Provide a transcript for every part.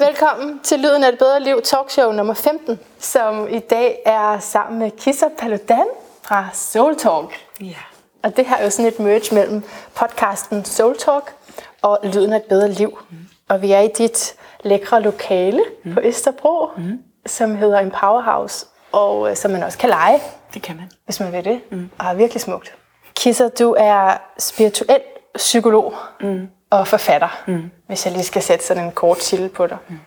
Velkommen til Lyden af et bedre liv talkshow nummer 15, som i dag er sammen med Kissa Paludan fra Soul Talk. Ja. Og det her er jo sådan et merge mellem podcasten Soul Talk og Lyden af et bedre liv. Mm. Og vi er i dit lækre lokale mm. på Østerbro, mm. som hedder en Powerhouse, og øh, som man også kan lege, Det kan man. hvis man vil det, mm. og er virkelig smukt. Kissa, du er spirituel psykolog mm. Og forfatter, mm. hvis jeg lige skal sætte sådan en kort titel på dig. Mm.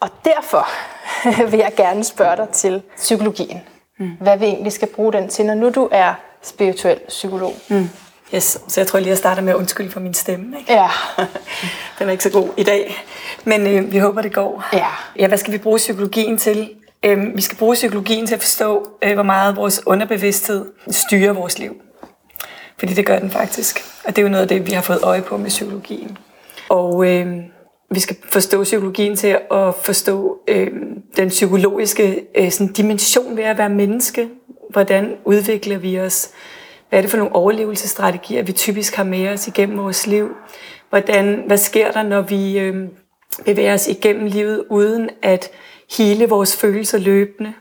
Og derfor vil jeg gerne spørge dig til psykologien. Mm. Hvad vi egentlig skal bruge den til, når nu du er spirituel psykolog. Mm. Yes, så jeg tror lige, jeg starter med at undskylde for min stemme. Ikke? Ja. Den er ikke så god i dag, men øh, vi håber, det går. Ja. ja. Hvad skal vi bruge psykologien til? Øh, vi skal bruge psykologien til at forstå, øh, hvor meget vores underbevidsthed styrer vores liv. Fordi det gør den faktisk. Og det er jo noget af det, vi har fået øje på med psykologien. Og øh, vi skal forstå psykologien til at forstå øh, den psykologiske øh, sådan dimension ved at være menneske. Hvordan udvikler vi os? Hvad er det for nogle overlevelsesstrategier, vi typisk har med os igennem vores liv? Hvordan, hvad sker der, når vi øh, bevæger os igennem livet uden at hele vores følelser løbende?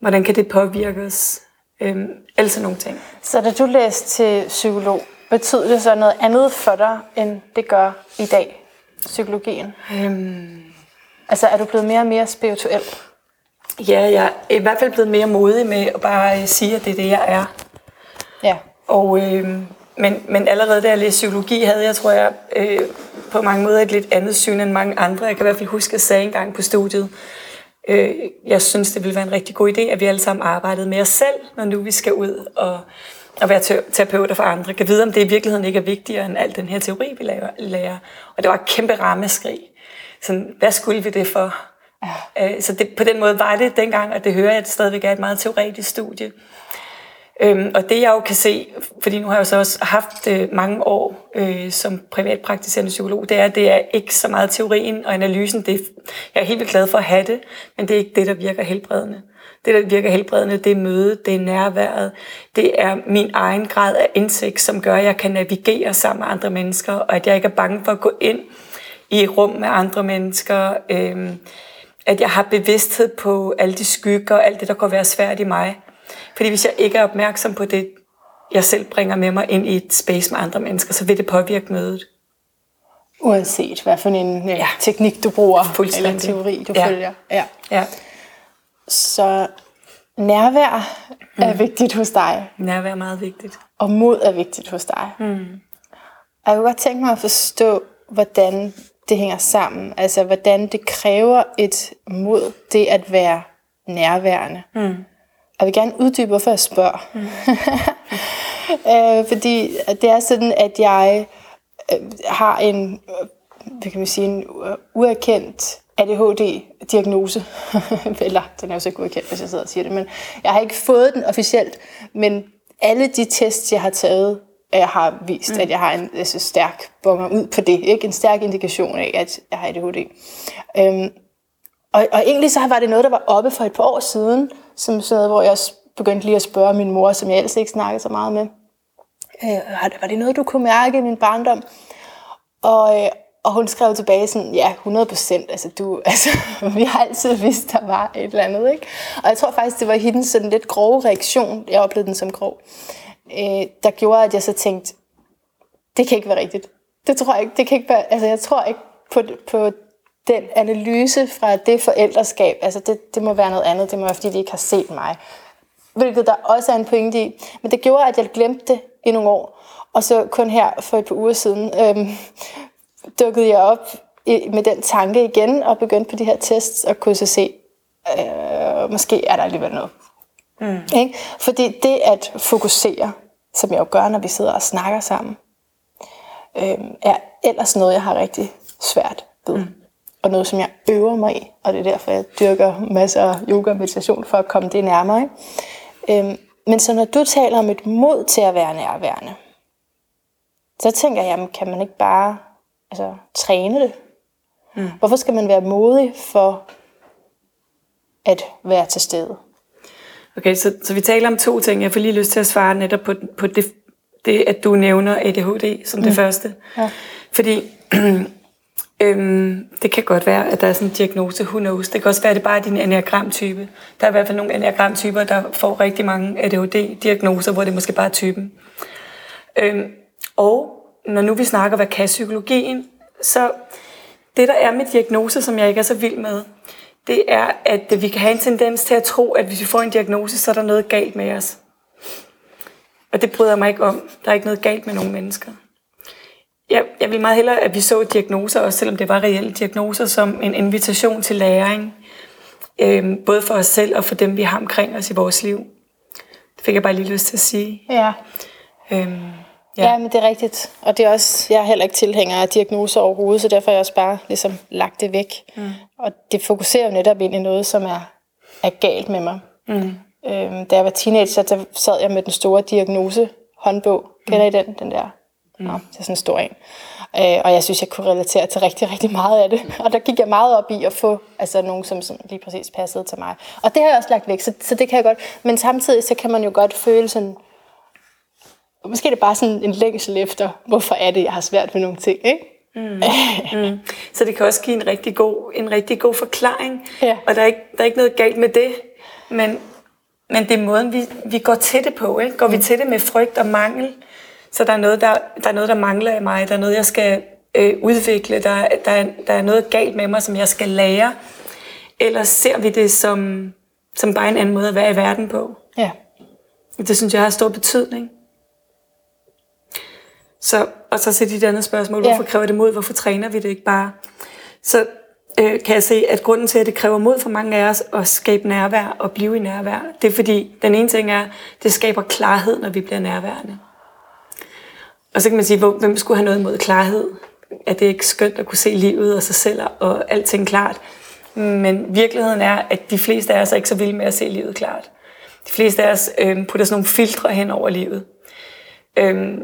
Hvordan kan det påvirke os? Øh, alle sådan nogle ting. Så da du læste til psykolog, betød det så noget andet for dig, end det gør i dag, psykologien? Øhm, Altså er du blevet mere og mere spirituel? ja, jeg er i hvert fald blevet mere modig med at bare øh, sige, at det er det, jeg er. Ja. Og, øh, men, men allerede da jeg læste psykologi, havde jeg, tror jeg, øh, på mange måder et lidt andet syn end mange andre. Jeg kan i hvert fald huske, at jeg sagde engang på studiet, øh, jeg synes, det ville være en rigtig god idé, at vi alle sammen arbejdede med os selv, når nu vi skal ud og, og være te- terapeuter for andre. Kan vide, om det i virkeligheden ikke er vigtigere end al den her teori, vi lærer. lærer. Og det var et kæmpe rammeskrig. Sådan, hvad skulle vi det for? Ja. Så det, på den måde var det dengang, og det hører jeg, at det stadigvæk er et meget teoretisk studie. Øhm, og det jeg jo kan se, fordi nu har jeg jo så også haft øh, mange år øh, som privatpraktiserende psykolog, det er, at det er ikke så meget teorien og analysen. Det er, jeg er helt vildt glad for at have det, men det er ikke det, der virker helbredende. Det, der virker helbredende, det er mødet, det er nærværet, det er min egen grad af indsigt, som gør, at jeg kan navigere sammen med andre mennesker, og at jeg ikke er bange for at gå ind i et rum med andre mennesker, øh, at jeg har bevidsthed på alle de skygger, og alt det, der kunne være svært i mig. Fordi hvis jeg ikke er opmærksom på det, jeg selv bringer med mig ind i et space med andre mennesker, så vil det påvirke mødet. Uanset hvad for en ja, teknik du bruger, eller en teori du Ja. følger. Ja. Ja, Så nærvær er vigtigt hos dig, nærvær er meget vigtigt. og mod er vigtigt hos dig. Mm. Jeg kunne godt tænke mig at forstå, hvordan det hænger sammen. Altså, hvordan det kræver et mod, det at være nærværende. Mm. Jeg vil gerne uddybe, hvorfor jeg spørger. Mm. øh, fordi det er sådan, at jeg øh, har en, øh, hvad kan man sige, en øh, uerkendt ADHD-diagnose. Eller, den er jo så ikke uerkendt, hvis jeg sidder og siger det, men jeg har ikke fået den officielt, men alle de tests, jeg har taget, jeg har vist, mm. at jeg har en altså, stærk bonger ud på det. Ikke? En stærk indikation af, at jeg har ADHD. Øhm, og, og egentlig så var det noget, der var oppe for et par år siden, som sådan noget, hvor jeg begyndte lige at spørge min mor, som jeg ellers ikke snakkede så meget med. Øh, "Har var det noget, du kunne mærke i min barndom? Og, øh, og hun skrev tilbage sådan, ja, 100 procent. Altså, du, altså, vi har altid vidst, der var et eller andet. Ikke? Og jeg tror faktisk, det var hendes sådan lidt grove reaktion, jeg oplevede den som grov, øh, der gjorde, at jeg så tænkte, det kan ikke være rigtigt. Det tror jeg ikke. Det kan ikke være, altså, jeg tror ikke på, på den analyse fra det forældreskab. Altså, det, det må være noget andet. Det må være, fordi de ikke har set mig. Hvilket der også er en pointe i. Men det gjorde, at jeg glemte det i nogle år. Og så kun her for et par uger siden øhm, dukkede jeg op i, med den tanke igen og begyndte på de her tests og kunne så se, øh, måske er der alligevel noget. Mm. Ikke? Fordi det at fokusere, som jeg jo gør, når vi sidder og snakker sammen, øh, er ellers noget, jeg har rigtig svært ved. Mm. Og noget, som jeg øver mig i. Og det er derfor, jeg dyrker masser af yoga og meditation for at komme det nærmere. Ikke? Øh, men så når du taler om et mod til at være nærværende, så tænker jeg, kan man ikke bare altså, træne det? Mm. Hvorfor skal man være modig for at være til stede? Okay, så, så vi taler om to ting. Jeg får lige lyst til at svare netop på, på det, det, at du nævner ADHD som det første. Ja. Fordi Øhm, det kan godt være, at der er sådan en diagnose, who knows. Det kan også være, at det bare er din enagramtype. Der er i hvert fald nogle enagramtyper, der får rigtig mange ADHD-diagnoser, hvor det måske bare er typen. Øhm, og når nu vi snakker, hvad kan psykologien, så det, der er med diagnose, som jeg ikke er så vild med, det er, at vi kan have en tendens til at tro, at hvis vi får en diagnose, så er der noget galt med os. Og det bryder jeg mig ikke om. Der er ikke noget galt med nogen mennesker. Jeg, vil meget hellere, at vi så diagnoser, også selvom det var reelle diagnoser, som en invitation til læring. Øhm, både for os selv og for dem, vi har omkring os i vores liv. Det fik jeg bare lige lyst til at sige. Ja. Øhm, ja. ja, men det er rigtigt. Og det er også, jeg er heller ikke tilhænger af diagnoser overhovedet, så derfor har jeg også bare ligesom lagt det væk. Mm. Og det fokuserer jo netop ind i noget, som er, er galt med mig. Mm. Øhm, da jeg var teenager, så sad jeg med den store diagnose håndbog. Kender mm. I den? Den der? Nå, det er sådan en stor en. Øh, og jeg synes, jeg kunne relatere til rigtig, rigtig meget af det. Og der gik jeg meget op i at få altså, nogen, som, som lige præcis passede til mig. Og det har jeg også lagt væk, så, så det kan jeg godt. Men samtidig så kan man jo godt føle sådan, måske er det bare sådan en længsel efter, hvorfor er det, jeg har svært med nogle ting, ikke? Mm. mm. Så det kan også give en rigtig god, en rigtig god forklaring. Ja. Og der er, ikke, der er ikke noget galt med det. Men, men det er måden, vi, vi går til det på. Ikke? Går mm. vi til det med frygt og mangel, så der er noget, der, der, er noget, der mangler i mig. Der er noget, jeg skal øh, udvikle. Der, der, er, der er noget galt med mig, som jeg skal lære. Eller ser vi det som, som bare en anden måde at være i verden på? Ja. Det synes jeg har stor betydning. Så, og så til dit andet spørgsmål, hvorfor ja. kræver det mod? Hvorfor træner vi det ikke bare? Så øh, kan jeg se, at grunden til, at det kræver mod for mange af os at skabe nærvær og blive i nærvær, det er fordi, den ene ting er, det skaber klarhed, når vi bliver nærværende. Og så kan man sige, hvem skulle have noget imod klarhed? Er det ikke skønt at kunne se livet og sig selv og alting klart? Men virkeligheden er, at de fleste af os er ikke så vilde med at se livet klart. De fleste af os øh, putter sådan nogle filtre hen over livet. Øh,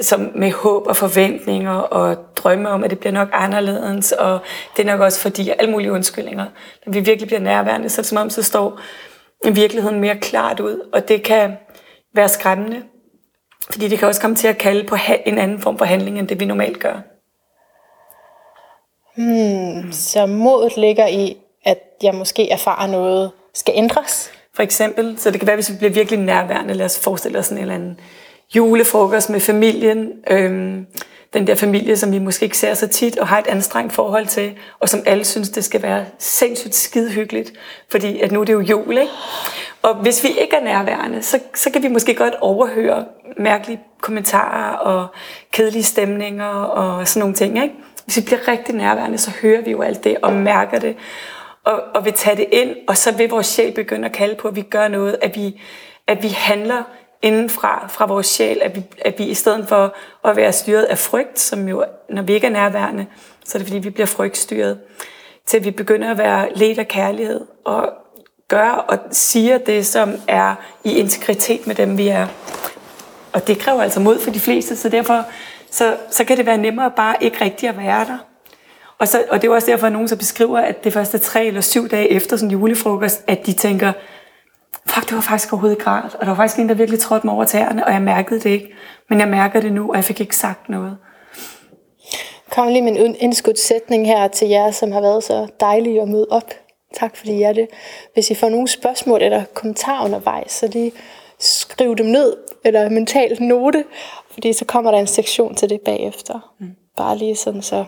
som med håb og forventninger og drømme om, at det bliver nok anderledes, og det er nok også fordi alle mulige undskyldninger. Når vi virkelig bliver nærværende, så er det som om, så står virkeligheden mere klart ud, og det kan være skræmmende, fordi det kan også komme til at kalde på en anden form for handling, end det vi normalt gør. Hmm, så modet ligger i, at jeg måske erfarer noget skal ændres? For eksempel, så det kan være, hvis vi bliver virkelig nærværende, lad os forestille os sådan en eller anden julefrokost med familien. Øhm, den der familie, som vi måske ikke ser så tit, og har et anstrengt forhold til, og som alle synes, det skal være sindssygt skide hyggeligt, fordi at nu er det jo jul, ikke? Og hvis vi ikke er nærværende, så, så kan vi måske godt overhøre mærkelige kommentarer og kedelige stemninger og sådan nogle ting, ikke? Hvis vi bliver rigtig nærværende, så hører vi jo alt det og mærker det, og, og vil tage det ind, og så vil vores sjæl begynde at kalde på, at vi gør noget, at vi, at vi handler indenfra, fra vores sjæl, at vi, at vi i stedet for at være styret af frygt, som jo, når vi ikke er nærværende, så er det fordi, vi bliver frygtstyret, til at vi begynder at være let af kærlighed, og gør og siger det, som er i integritet med dem, vi er. Og det kræver altså mod for de fleste, så derfor så, så kan det være nemmere bare ikke rigtig at være der. Og, så, og det er også derfor, at nogen så beskriver, at det første tre eller syv dage efter sådan en julefrokost, at de tænker, fuck, det var faktisk overhovedet ikke rart. Og der var faktisk en, der virkelig trådte mig over tæerne, og jeg mærkede det ikke. Men jeg mærker det nu, og jeg fik ikke sagt noget. Kom lige med en indskudt sætning her til jer, som har været så dejlige at møde op. Tak fordi I er det. Hvis I får nogle spørgsmål eller kommentarer undervejs, så lige skriv dem ned, eller mentalt note, fordi så kommer der en sektion til det bagefter. Mm. Bare lige sådan, så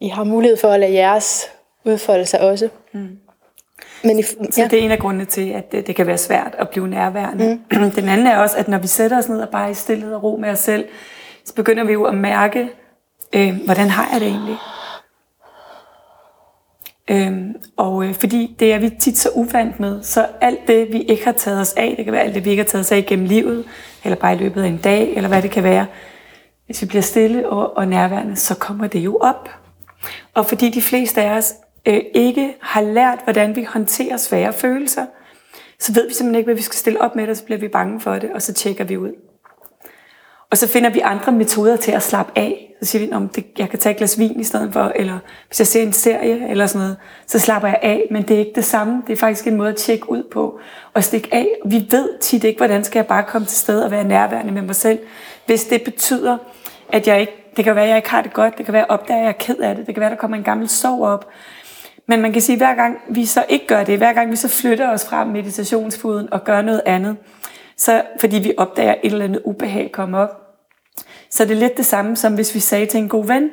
I har mulighed for at lade jeres udfolde sig også. Mm. Men i, ja. Så det er en af grundene til, at det, det kan være svært at blive nærværende. Mm. Den anden er også, at når vi sætter os ned og bare i stillhed og ro med os selv, så begynder vi jo at mærke, øh, hvordan har jeg det egentlig? Øhm, og øh, fordi det er vi tit så uvant med, så alt det, vi ikke har taget os af, det kan være alt det, vi ikke har taget os af gennem livet, eller bare i løbet af en dag, eller hvad det kan være, hvis vi bliver stille og, og nærværende, så kommer det jo op. Og fordi de fleste af os øh, ikke har lært, hvordan vi håndterer svære følelser, så ved vi simpelthen ikke, hvad vi skal stille op med det, så bliver vi bange for det, og så tjekker vi ud. Og så finder vi andre metoder til at slappe af. Så siger vi, om jeg kan tage et glas vin i stedet for, eller hvis jeg ser en serie eller sådan noget, så slapper jeg af. Men det er ikke det samme. Det er faktisk en måde at tjekke ud på og stikke af. Vi ved tit ikke, hvordan skal jeg bare komme til sted og være nærværende med mig selv, hvis det betyder, at jeg ikke Det kan være, at jeg ikke har det godt. Det kan være, at jeg opdager, at jeg er ked af det. Det kan være, at der kommer en gammel sorg op. Men man kan sige, at hver gang vi så ikke gør det, hver gang vi så flytter os fra meditationsfuden og gør noget andet, så fordi vi opdager et eller andet ubehag komme op, så er det lidt det samme, som hvis vi sagde til en god ven,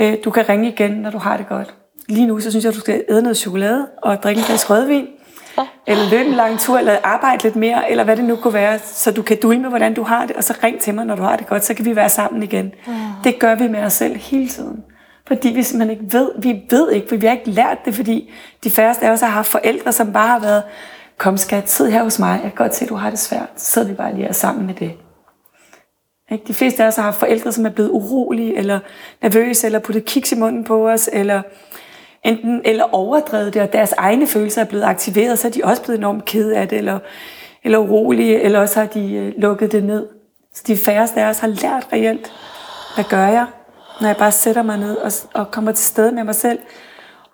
øh, du kan ringe igen, når du har det godt. Lige nu, så synes jeg, du skal æde noget chokolade og drikke en glas rødvin, eller løbe en lang tur, eller arbejde lidt mere, eller hvad det nu kunne være, så du kan dulme, hvordan du har det, og så ring til mig, når du har det godt, så kan vi være sammen igen. Det gør vi med os selv hele tiden. Fordi vi simpelthen ikke ved, vi ved ikke, for vi har ikke lært det, fordi de færreste af os har haft forældre, som bare har været, kom skat, sid her hos mig, jeg kan godt se, at du har det svært, så sidder vi bare lige sammen med det. Ikke? De fleste af os har haft forældre, som er blevet urolige, eller nervøse, eller puttet kiks i munden på os, eller enten eller overdrevet det, og deres egne følelser er blevet aktiveret, så er de også blevet enormt kede af det, eller, eller urolige, eller også har de øh, lukket det ned. Så de færreste af os har lært reelt, hvad gør jeg, når jeg bare sætter mig ned og, og kommer til stede med mig selv.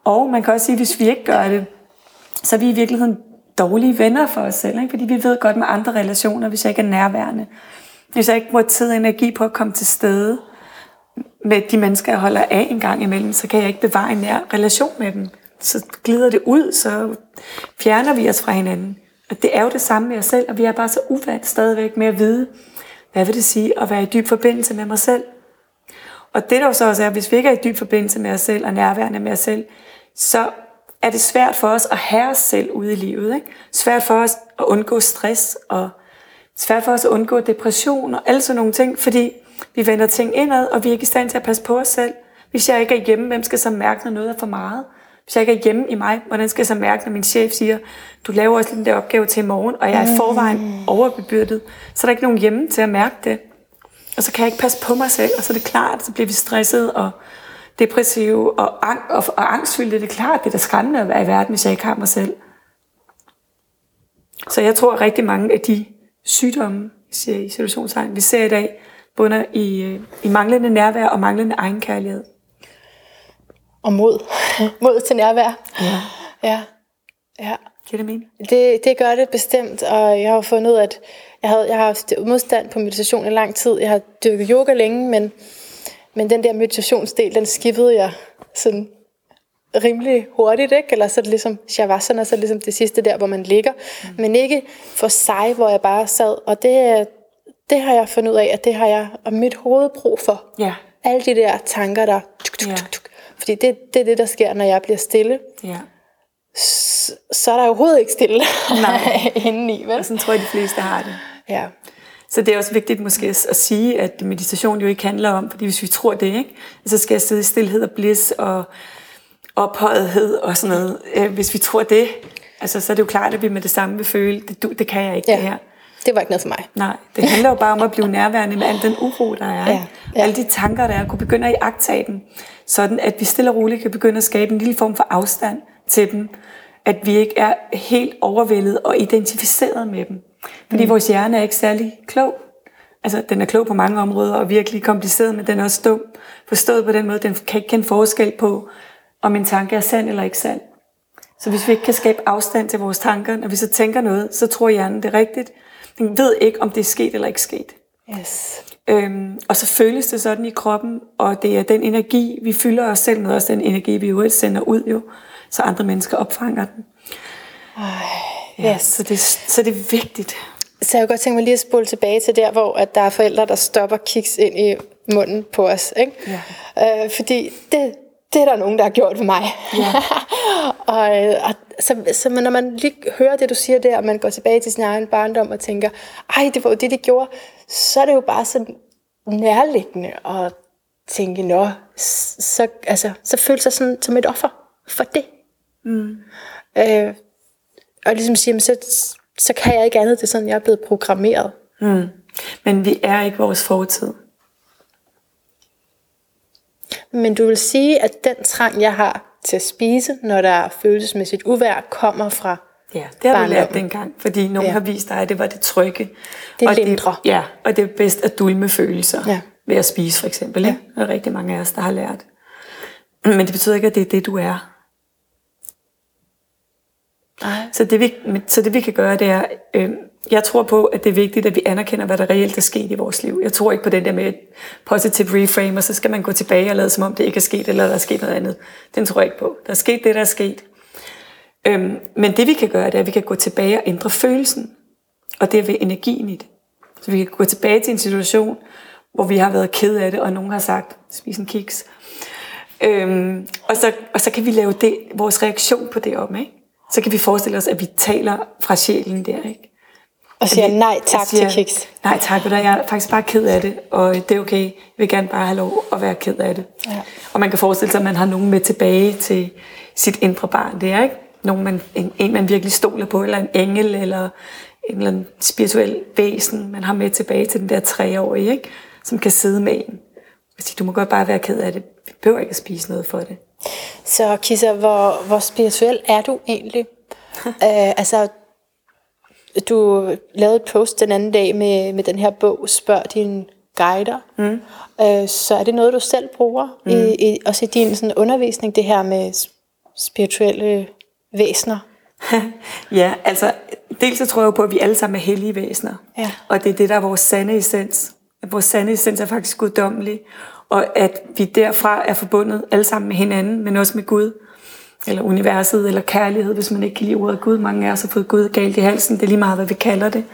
Og man kan også sige, at hvis vi ikke gør det, så er vi i virkeligheden dårlige venner for os selv, ikke? fordi vi ved godt med andre relationer, hvis jeg ikke er nærværende. Hvis jeg ikke bruger tid og energi på at komme til stede med de mennesker, jeg holder af en gang imellem, så kan jeg ikke bevare en nær relation med dem. Så glider det ud, så fjerner vi os fra hinanden. Og det er jo det samme med os selv, og vi er bare så uvant stadigvæk med at vide, hvad vil det sige at være i dyb forbindelse med mig selv. Og det der jo så også er, hvis vi ikke er i dyb forbindelse med os selv og nærværende med os selv, så er det svært for os at have os selv ude i livet. Ikke? Svært for os at undgå stress og svært for os at undgå depression og alle sådan nogle ting, fordi vi vender ting indad, og vi er ikke i stand til at passe på os selv. Hvis jeg ikke er hjemme, hvem skal så mærke, når noget er for meget? Hvis jeg ikke er hjemme i mig, hvordan skal jeg så mærke, når min chef siger, du laver også den der opgave til i morgen, og jeg er i forvejen overbebyrdet, så er der ikke nogen hjemme til at mærke det. Og så kan jeg ikke passe på mig selv, og så er det klart, så bliver vi stresset og depressive og, ang- og, og angstfyldte. Det er klart, det er da skræmmende at være i verden, hvis jeg ikke har mig selv. Så jeg tror, at rigtig mange af de sygdomme, siger i situationstegn, vi ser i dag, bunder i, øh, i manglende nærvær og manglende egenkærlighed. Og mod. mod til nærvær. Ja. Ja. ja. Giver det mening? Det, det gør det bestemt, og jeg har fundet ud at jeg, havde, jeg har haft modstand på meditation i lang tid. Jeg har dyrket yoga længe, men, men den der meditationsdel, den skippede jeg sådan rimelig hurtigt, ikke? Eller så er det ligesom shavasana, så er det ligesom det sidste der, hvor man ligger. Mm. Men ikke for sig, hvor jeg bare sad. Og det, det har jeg fundet ud af, at det har jeg og mit hoved brug for. Ja. Alle de der tanker, der... Tuk, tuk, tuk, tuk. Fordi det, det er det, der sker, når jeg bliver stille. Ja. Så, så er der overhovedet ikke stille Nej. indeni, vel? Og sådan tror jeg, de fleste har det. Ja. Så det er også vigtigt måske at sige, at meditation jo ikke handler om, fordi hvis vi tror det, ikke, så skal jeg sidde i stillhed og bliss og ophøjethed og sådan noget. Øh, Hvis vi tror det, altså, så er det jo klart, at vi med det samme vil føle, det, du- det kan jeg ikke ja. det her. Det var ikke noget for mig. Nej, det handler jo bare om at blive nærværende med al den uro, der er. Ja, ja. Alle de tanker, der er, kunne begynde at iagtage dem, sådan at vi stille og roligt kan begynde at skabe en lille form for afstand til dem. At vi ikke er helt overvældet og identificeret med dem. Fordi mm. vores hjerne er ikke særlig klog. Altså, den er klog på mange områder og virkelig kompliceret, men den er også dum. Forstået på den måde, den kan ikke kende forskel på, om en tanke er sand eller ikke sand. Så hvis vi ikke kan skabe afstand til vores tanker, når vi så tænker noget, så tror hjernen det er rigtigt. Den ved ikke, om det er sket eller ikke sket. Yes. Øhm, og så føles det sådan i kroppen, og det er den energi, vi fylder os selv med, også den energi, vi jo sender ud jo, så andre mennesker opfanger den. Ja, Yes. så, det, så det er vigtigt. Så jeg kunne godt tænke mig lige at spole tilbage til der, hvor at der er forældre, der stopper kiks ind i munden på os. Ikke? Ja. Øh, fordi det, det er der nogen, der har gjort for mig. Ja. og, øh, og så, så når man lige hører det, du siger der, og man går tilbage til sin egen barndom og tænker, ej, det var jo det, de gjorde, så er det jo bare så nærliggende at tænke, nå, så, altså, så føle sig sådan, som et offer for det. Mm. Øh, og ligesom sige, "Men så, så kan jeg ikke andet, det er sådan, jeg er blevet programmeret. Mm. Men vi er ikke vores fortid. Men du vil sige, at den trang, jeg har til at spise, når der er følelsesmæssigt uvær, kommer fra Ja, det har du lært dengang, fordi nogen Ja. har vist dig, at det var det trygge. Det og lindrer. Det, ja, og det er bedst at dulme følelser Ja. ved at spise, for eksempel. Ja. Der er rigtig mange af os, der har lært. Men det betyder ikke, at det er det, du er. Nej. Så det, vi, så det vi kan gøre, det er, øh, jeg tror på, at det er vigtigt, at vi anerkender, hvad der reelt er sket i vores liv. Jeg tror ikke på den der med positive reframe, og så skal man gå tilbage og lade som om det ikke er sket, eller der er sket noget andet. Den tror jeg ikke på. Der er sket det, der er sket. Øhm, men det vi kan gøre, det er, at vi kan gå tilbage og ændre følelsen. Og det er ved energien i det. Så vi kan gå tilbage til en situation, hvor vi har været ked af det, og nogen har sagt, spis en kiks. Øhm, og, så, og så kan vi lave det, vores reaktion på det om. Ikke? Så kan vi forestille os, at vi taler fra sjælen der. Ikke? Og siger nej tak siger, til kiks. Nej tak, jeg er faktisk bare ked af det, og det er okay. Jeg vil gerne bare have lov at være ked af det. Ja. Og man kan forestille sig, at man har nogen med tilbage til sit indre barn. Det er ikke nogen, man, en, en, man virkelig stoler på, eller en engel, eller en eller anden spirituel væsen, man har med tilbage til den der treårige, ikke? som kan sidde med en. Og sige, du må godt bare være ked af det. Behøver ikke at spise noget for det. Så Kissa, hvor, hvor spirituel er du egentlig? uh, altså, du lavede et post den anden dag med, med den her bog, Spørg din guider. Mm. Uh, så er det noget, du selv bruger, mm. i, i, også i din sådan, undervisning, det her med spirituelle væsener? ja, altså, dels så tror jeg på, at vi alle sammen er hellige væsener. Ja. Og det er det, der er vores sande essens. Vores sande essens er faktisk guddommelig. Og at vi derfra er forbundet alle sammen med hinanden, men også med Gud. Eller universet, eller kærlighed, hvis man ikke kan lide ordet Gud. Mange af os har fået Gud galt i halsen. Det er lige meget, hvad vi kalder det.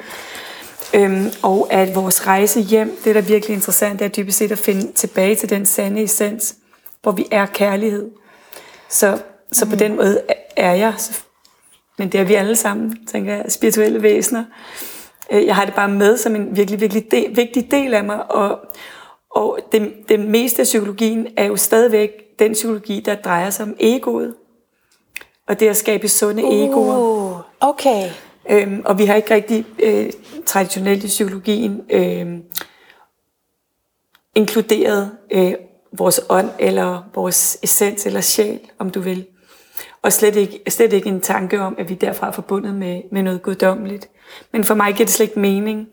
Øhm, og at vores rejse hjem, det der er virkelig interessant, det er dybest set at finde tilbage til den sande essens, hvor vi er kærlighed. Så, så mm. på den måde er jeg men det er vi alle sammen, tænker jeg, spirituelle væsener. Øh, jeg har det bare med som en virkelig, virkelig del, vigtig del af mig, og, og det, det meste af psykologien er jo stadigvæk den psykologi, der drejer sig om egoet. Og det at skabe sunde uh, egoer. Okay. Øhm, og vi har ikke rigtig øh, traditionelt i psykologien øh, inkluderet øh, vores ånd, eller vores essens, eller sjæl, om du vil. Og slet ikke, slet ikke en tanke om, at vi derfra er forbundet med, med noget guddommeligt. Men for mig giver det slet ikke mening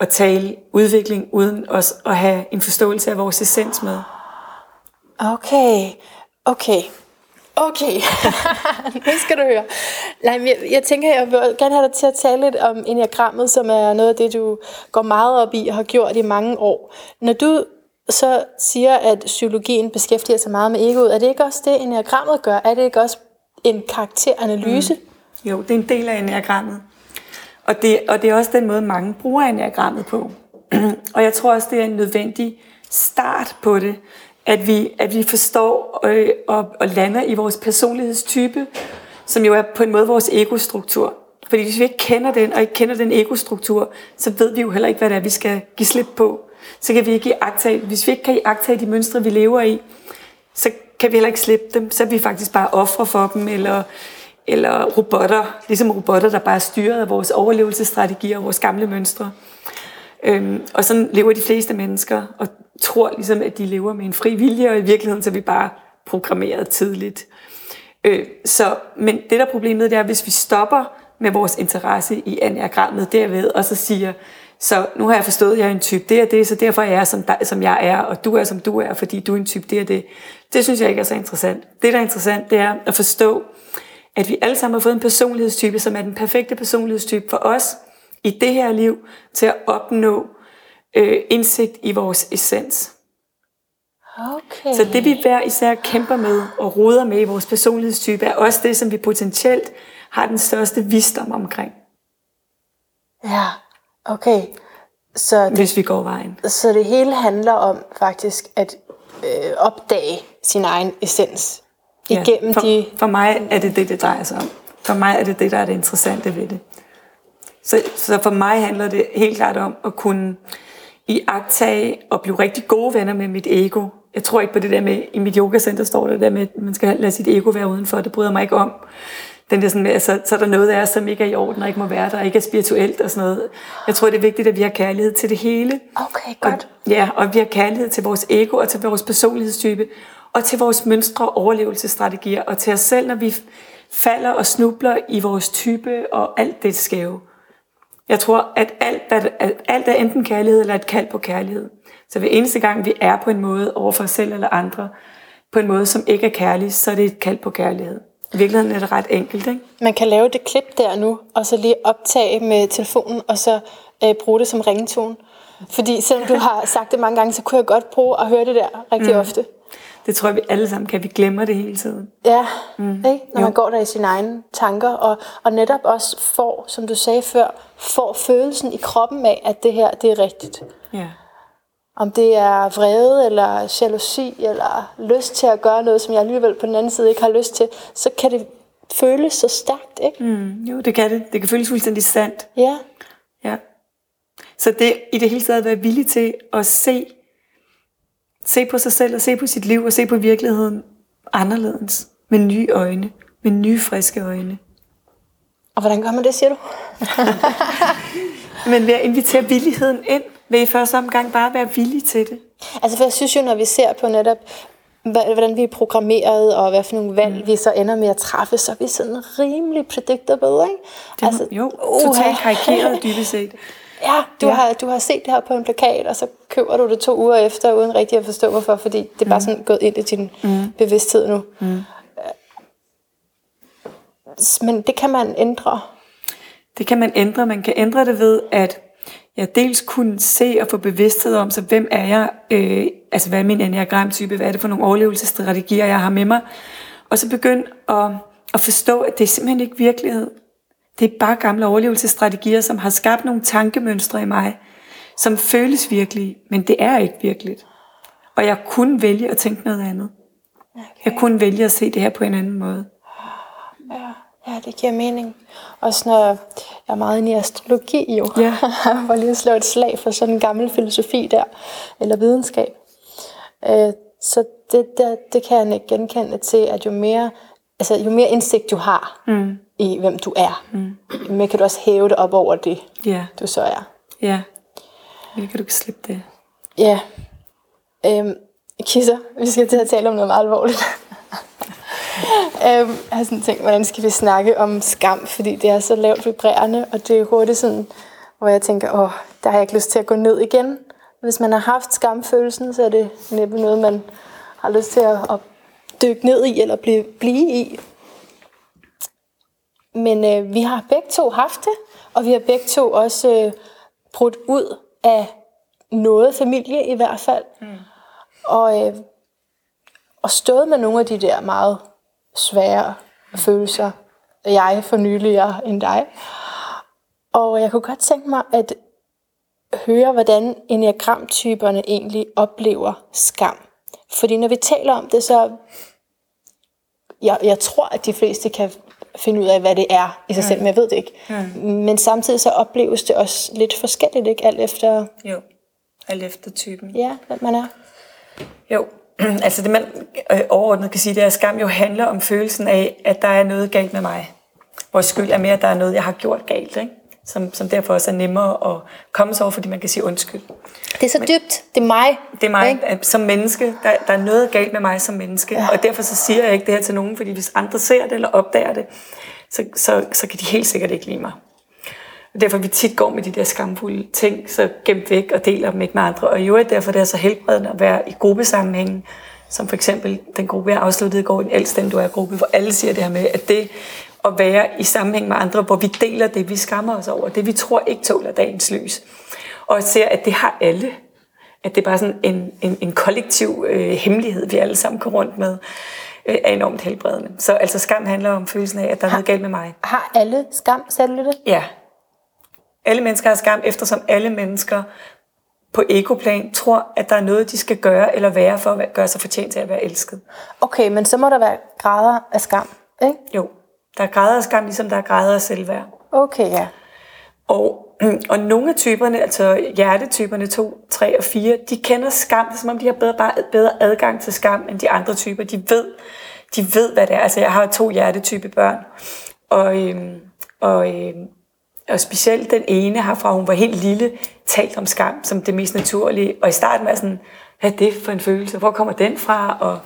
at tale udvikling uden os at have en forståelse af vores essens med. Okay, okay. Okay, nu skal du høre. Nej, jeg, jeg tænker, jeg vil gerne have dig til at tale lidt om enagrammet, som er noget af det, du går meget op i og har gjort i mange år. Når du så siger, at psykologien beskæftiger sig meget med egoet, er det ikke også det, enagrammet gør? Er det ikke også en karakteranalyse? Mm. Jo, det er en del af enagrammet. Og det, og det er også den måde, mange bruger enagrammet på. og jeg tror også, det er en nødvendig start på det, at vi, at vi forstår øh, og, og lander i vores personlighedstype, som jo er på en måde vores egostruktur. Fordi hvis vi ikke kender den, og ikke kender den egostruktur, så ved vi jo heller ikke, hvad det er, vi skal give slip på. Så kan vi ikke iagtage, hvis vi ikke kan iagtage de mønstre, vi lever i, så kan vi heller ikke slippe dem. Så er vi faktisk bare ofre for dem, eller, eller robotter, ligesom robotter, der bare er styret af vores overlevelsesstrategier og vores gamle mønstre. Øhm, og sådan lever de fleste mennesker, og tror ligesom, at de lever med en fri vilje, og i virkeligheden så er vi bare programmeret tidligt. Øh, så, men det der problemet, det er, hvis vi stopper med vores interesse i enagrammet derved, og så siger, så nu har jeg forstået, at jeg er en type det og det, så derfor er jeg som, dig, som jeg er, og du er som du er, fordi du er en type det og det. Det synes jeg ikke er så interessant. Det, der er interessant, det er at forstå, at vi alle sammen har fået en personlighedstype, som er den perfekte personlighedstype for os i det her liv, til at opnå øh, indsigt i vores essens. Okay. Så det vi hver især kæmper med og roder med i vores personlighedstype, er også det, som vi potentielt har den største visdom omkring. Ja, okay. Så det, Hvis vi går vejen. Så det hele handler om faktisk at øh, opdage sin egen essens igennem ja, for, de... For mig er det det, det drejer sig om. For mig er det det, der er det interessante ved det. Så, så for mig handler det helt klart om at kunne iagtage og blive rigtig gode venner med mit ego. Jeg tror ikke på det der med, i mit yogacenter står det der med, at man skal lade sit ego være udenfor. Det bryder mig ikke om. Den der sådan med, altså, så er der noget af os, som ikke er i orden og ikke må være der, og ikke er spirituelt og sådan noget. Jeg tror, det er vigtigt, at vi har kærlighed til det hele. Okay, godt. Og, ja, og vi har kærlighed til vores ego og til vores personlighedstype, og til vores mønstre og overlevelsesstrategier, og til os selv, når vi falder og snubler i vores type og alt det skæve. Jeg tror, at alt, at alt er enten kærlighed eller et kald på kærlighed. Så hver eneste gang, vi er på en måde over for os selv eller andre, på en måde, som ikke er kærlig, så er det et kald på kærlighed. I virkeligheden er det ret enkelt, ikke? Man kan lave det klip der nu, og så lige optage med telefonen, og så øh, bruge det som ringetone. Fordi selvom du har sagt det mange gange, så kunne jeg godt bruge at høre det der rigtig mm. ofte. Det tror jeg, vi alle sammen kan. Vi glemmer det hele tiden. Ja, mm. ikke? når jo. man går der i sine egne tanker, og, og netop også får, som du sagde før, får følelsen i kroppen af, at det her, det er rigtigt. Ja. Om det er vrede, eller jalousi, eller lyst til at gøre noget, som jeg alligevel på den anden side ikke har lyst til, så kan det føles så stærkt, ikke? Mm, jo, det kan det. Det kan føles fuldstændig sandt. Ja. Ja. Så det i det hele taget at være villig til at se, se på sig selv og se på sit liv og se på virkeligheden anderledes. Med nye øjne. Med nye friske øjne. Og hvordan gør man det, siger du? Men ved at invitere villigheden ind, vil i første omgang bare være villig til det. Altså for jeg synes jo, når vi ser på netop, hvordan vi er programmeret, og hvad for nogle valg mm. vi så ender med at træffe, så er vi sådan rimelig predictable, ikke? Det, altså, jo, totalt karikeret dybest set. Ja, du, ja. Har, du har set det her på en plakat, og så køber du det to uger efter, uden rigtig at forstå hvorfor, fordi det er bare mm. sådan gået ind i din mm. bevidsthed nu. Mm. Men det kan man ændre. Det kan man ændre. Man kan ændre det ved, at jeg dels kunne se og få bevidsthed om, så hvem er jeg, øh, altså hvad er min enneagramtype, hvad er det for nogle overlevelsesstrategier, jeg har med mig, og så begynde at, at forstå, at det er simpelthen ikke virkelighed. Det er bare gamle overlevelsesstrategier, som har skabt nogle tankemønstre i mig, som føles virkelige, men det er ikke virkeligt. Og jeg kunne vælge at tænke noget andet. Okay. Jeg kunne vælge at se det her på en anden måde. Ja, ja det giver mening. Også når jeg er meget inde i astrologi jo. Ja. For lige at slå et slag for sådan en gammel filosofi der, eller videnskab. Øh, så det, det, det kan jeg genkende til, at jo mere, altså, jo mere indsigt du har, mm i, hvem du er. Mm. Men kan du også hæve det op over det, ja. du så er. Ja, men kan du ikke slippe det. Ja. Øhm, Kisser, vi skal til at tale om noget meget alvorligt. øhm, jeg har sådan tænkt, hvordan skal vi snakke om skam, fordi det er så lavt vibrerende, og det er hurtigt sådan, hvor jeg tænker, åh, der har jeg ikke lyst til at gå ned igen. Hvis man har haft skamfølelsen, så er det næppe noget, man har lyst til at, at dykke ned i, eller blive, blive i. Men øh, vi har begge to haft det, og vi har begge to også øh, brudt ud af noget familie i hvert fald. Mm. Og, øh, og stået med nogle af de der meget svære følelser. Jeg for nyligere end dig. Og jeg kunne godt tænke mig at høre, hvordan enneagramtyperne egentlig oplever skam. Fordi når vi taler om det, så jeg, jeg tror, at de fleste kan finde ud af, hvad det er i sig mm. selv, men jeg ved det ikke. Mm. Men samtidig så opleves det også lidt forskelligt, ikke? Alt efter... Jo, alt efter typen. Ja, hvem man er. Jo, altså det man øh, overordnet kan sige, det er, at skam jo handler om følelsen af, at der er noget galt med mig. Hvor skyld er mere, at der er noget, jeg har gjort galt, ikke? Som, som derfor også er nemmere at komme sig over, fordi man kan sige undskyld. Det er så dybt. Det er mig. Det er mig ikke? som menneske. Der, der er noget galt med mig som menneske. Ja. Og derfor så siger jeg ikke det her til nogen, fordi hvis andre ser det eller opdager det, så, så, så kan de helt sikkert ikke lide mig. Og derfor vi tit går med de der skamfulde ting, så gemt væk og deler dem ikke med andre. Og jo, derfor det er så helbredende at være i gruppesammenhængen, som for eksempel den gruppe, jeg afsluttede i går, en ældst du er gruppe, hvor alle siger det her med, at det at være i sammenhæng med andre, hvor vi deler det, vi skammer os over, det vi tror ikke tåler dagens lys og ser, at det har alle. At det er bare sådan en, en, en kollektiv øh, hemmelighed, vi alle sammen går rundt med, øh, er enormt helbredende. Så altså skam handler om følelsen af, at der er noget galt med mig. Har alle skam, sagde du det? Ja. Alle mennesker har skam, eftersom alle mennesker på ekoplan tror, at der er noget, de skal gøre eller være for at gøre sig fortjent til at være elsket. Okay, men så må der være grader af skam, ikke? Jo, der er grader af skam, ligesom der er grader af selvværd. Okay, ja. Og Og nogle af typerne, altså hjertetyperne 2, 3 og 4, de kender skam, som om de har bedre, bare bedre adgang til skam end de andre typer. De ved, de ved hvad det er. Altså jeg har to hjertetype børn, og, øhm, og, øhm, og specielt den ene har fra hun var helt lille talt om skam som det mest naturlige. Og i starten var sådan, hvad er det for en følelse? Hvor kommer den fra? Og,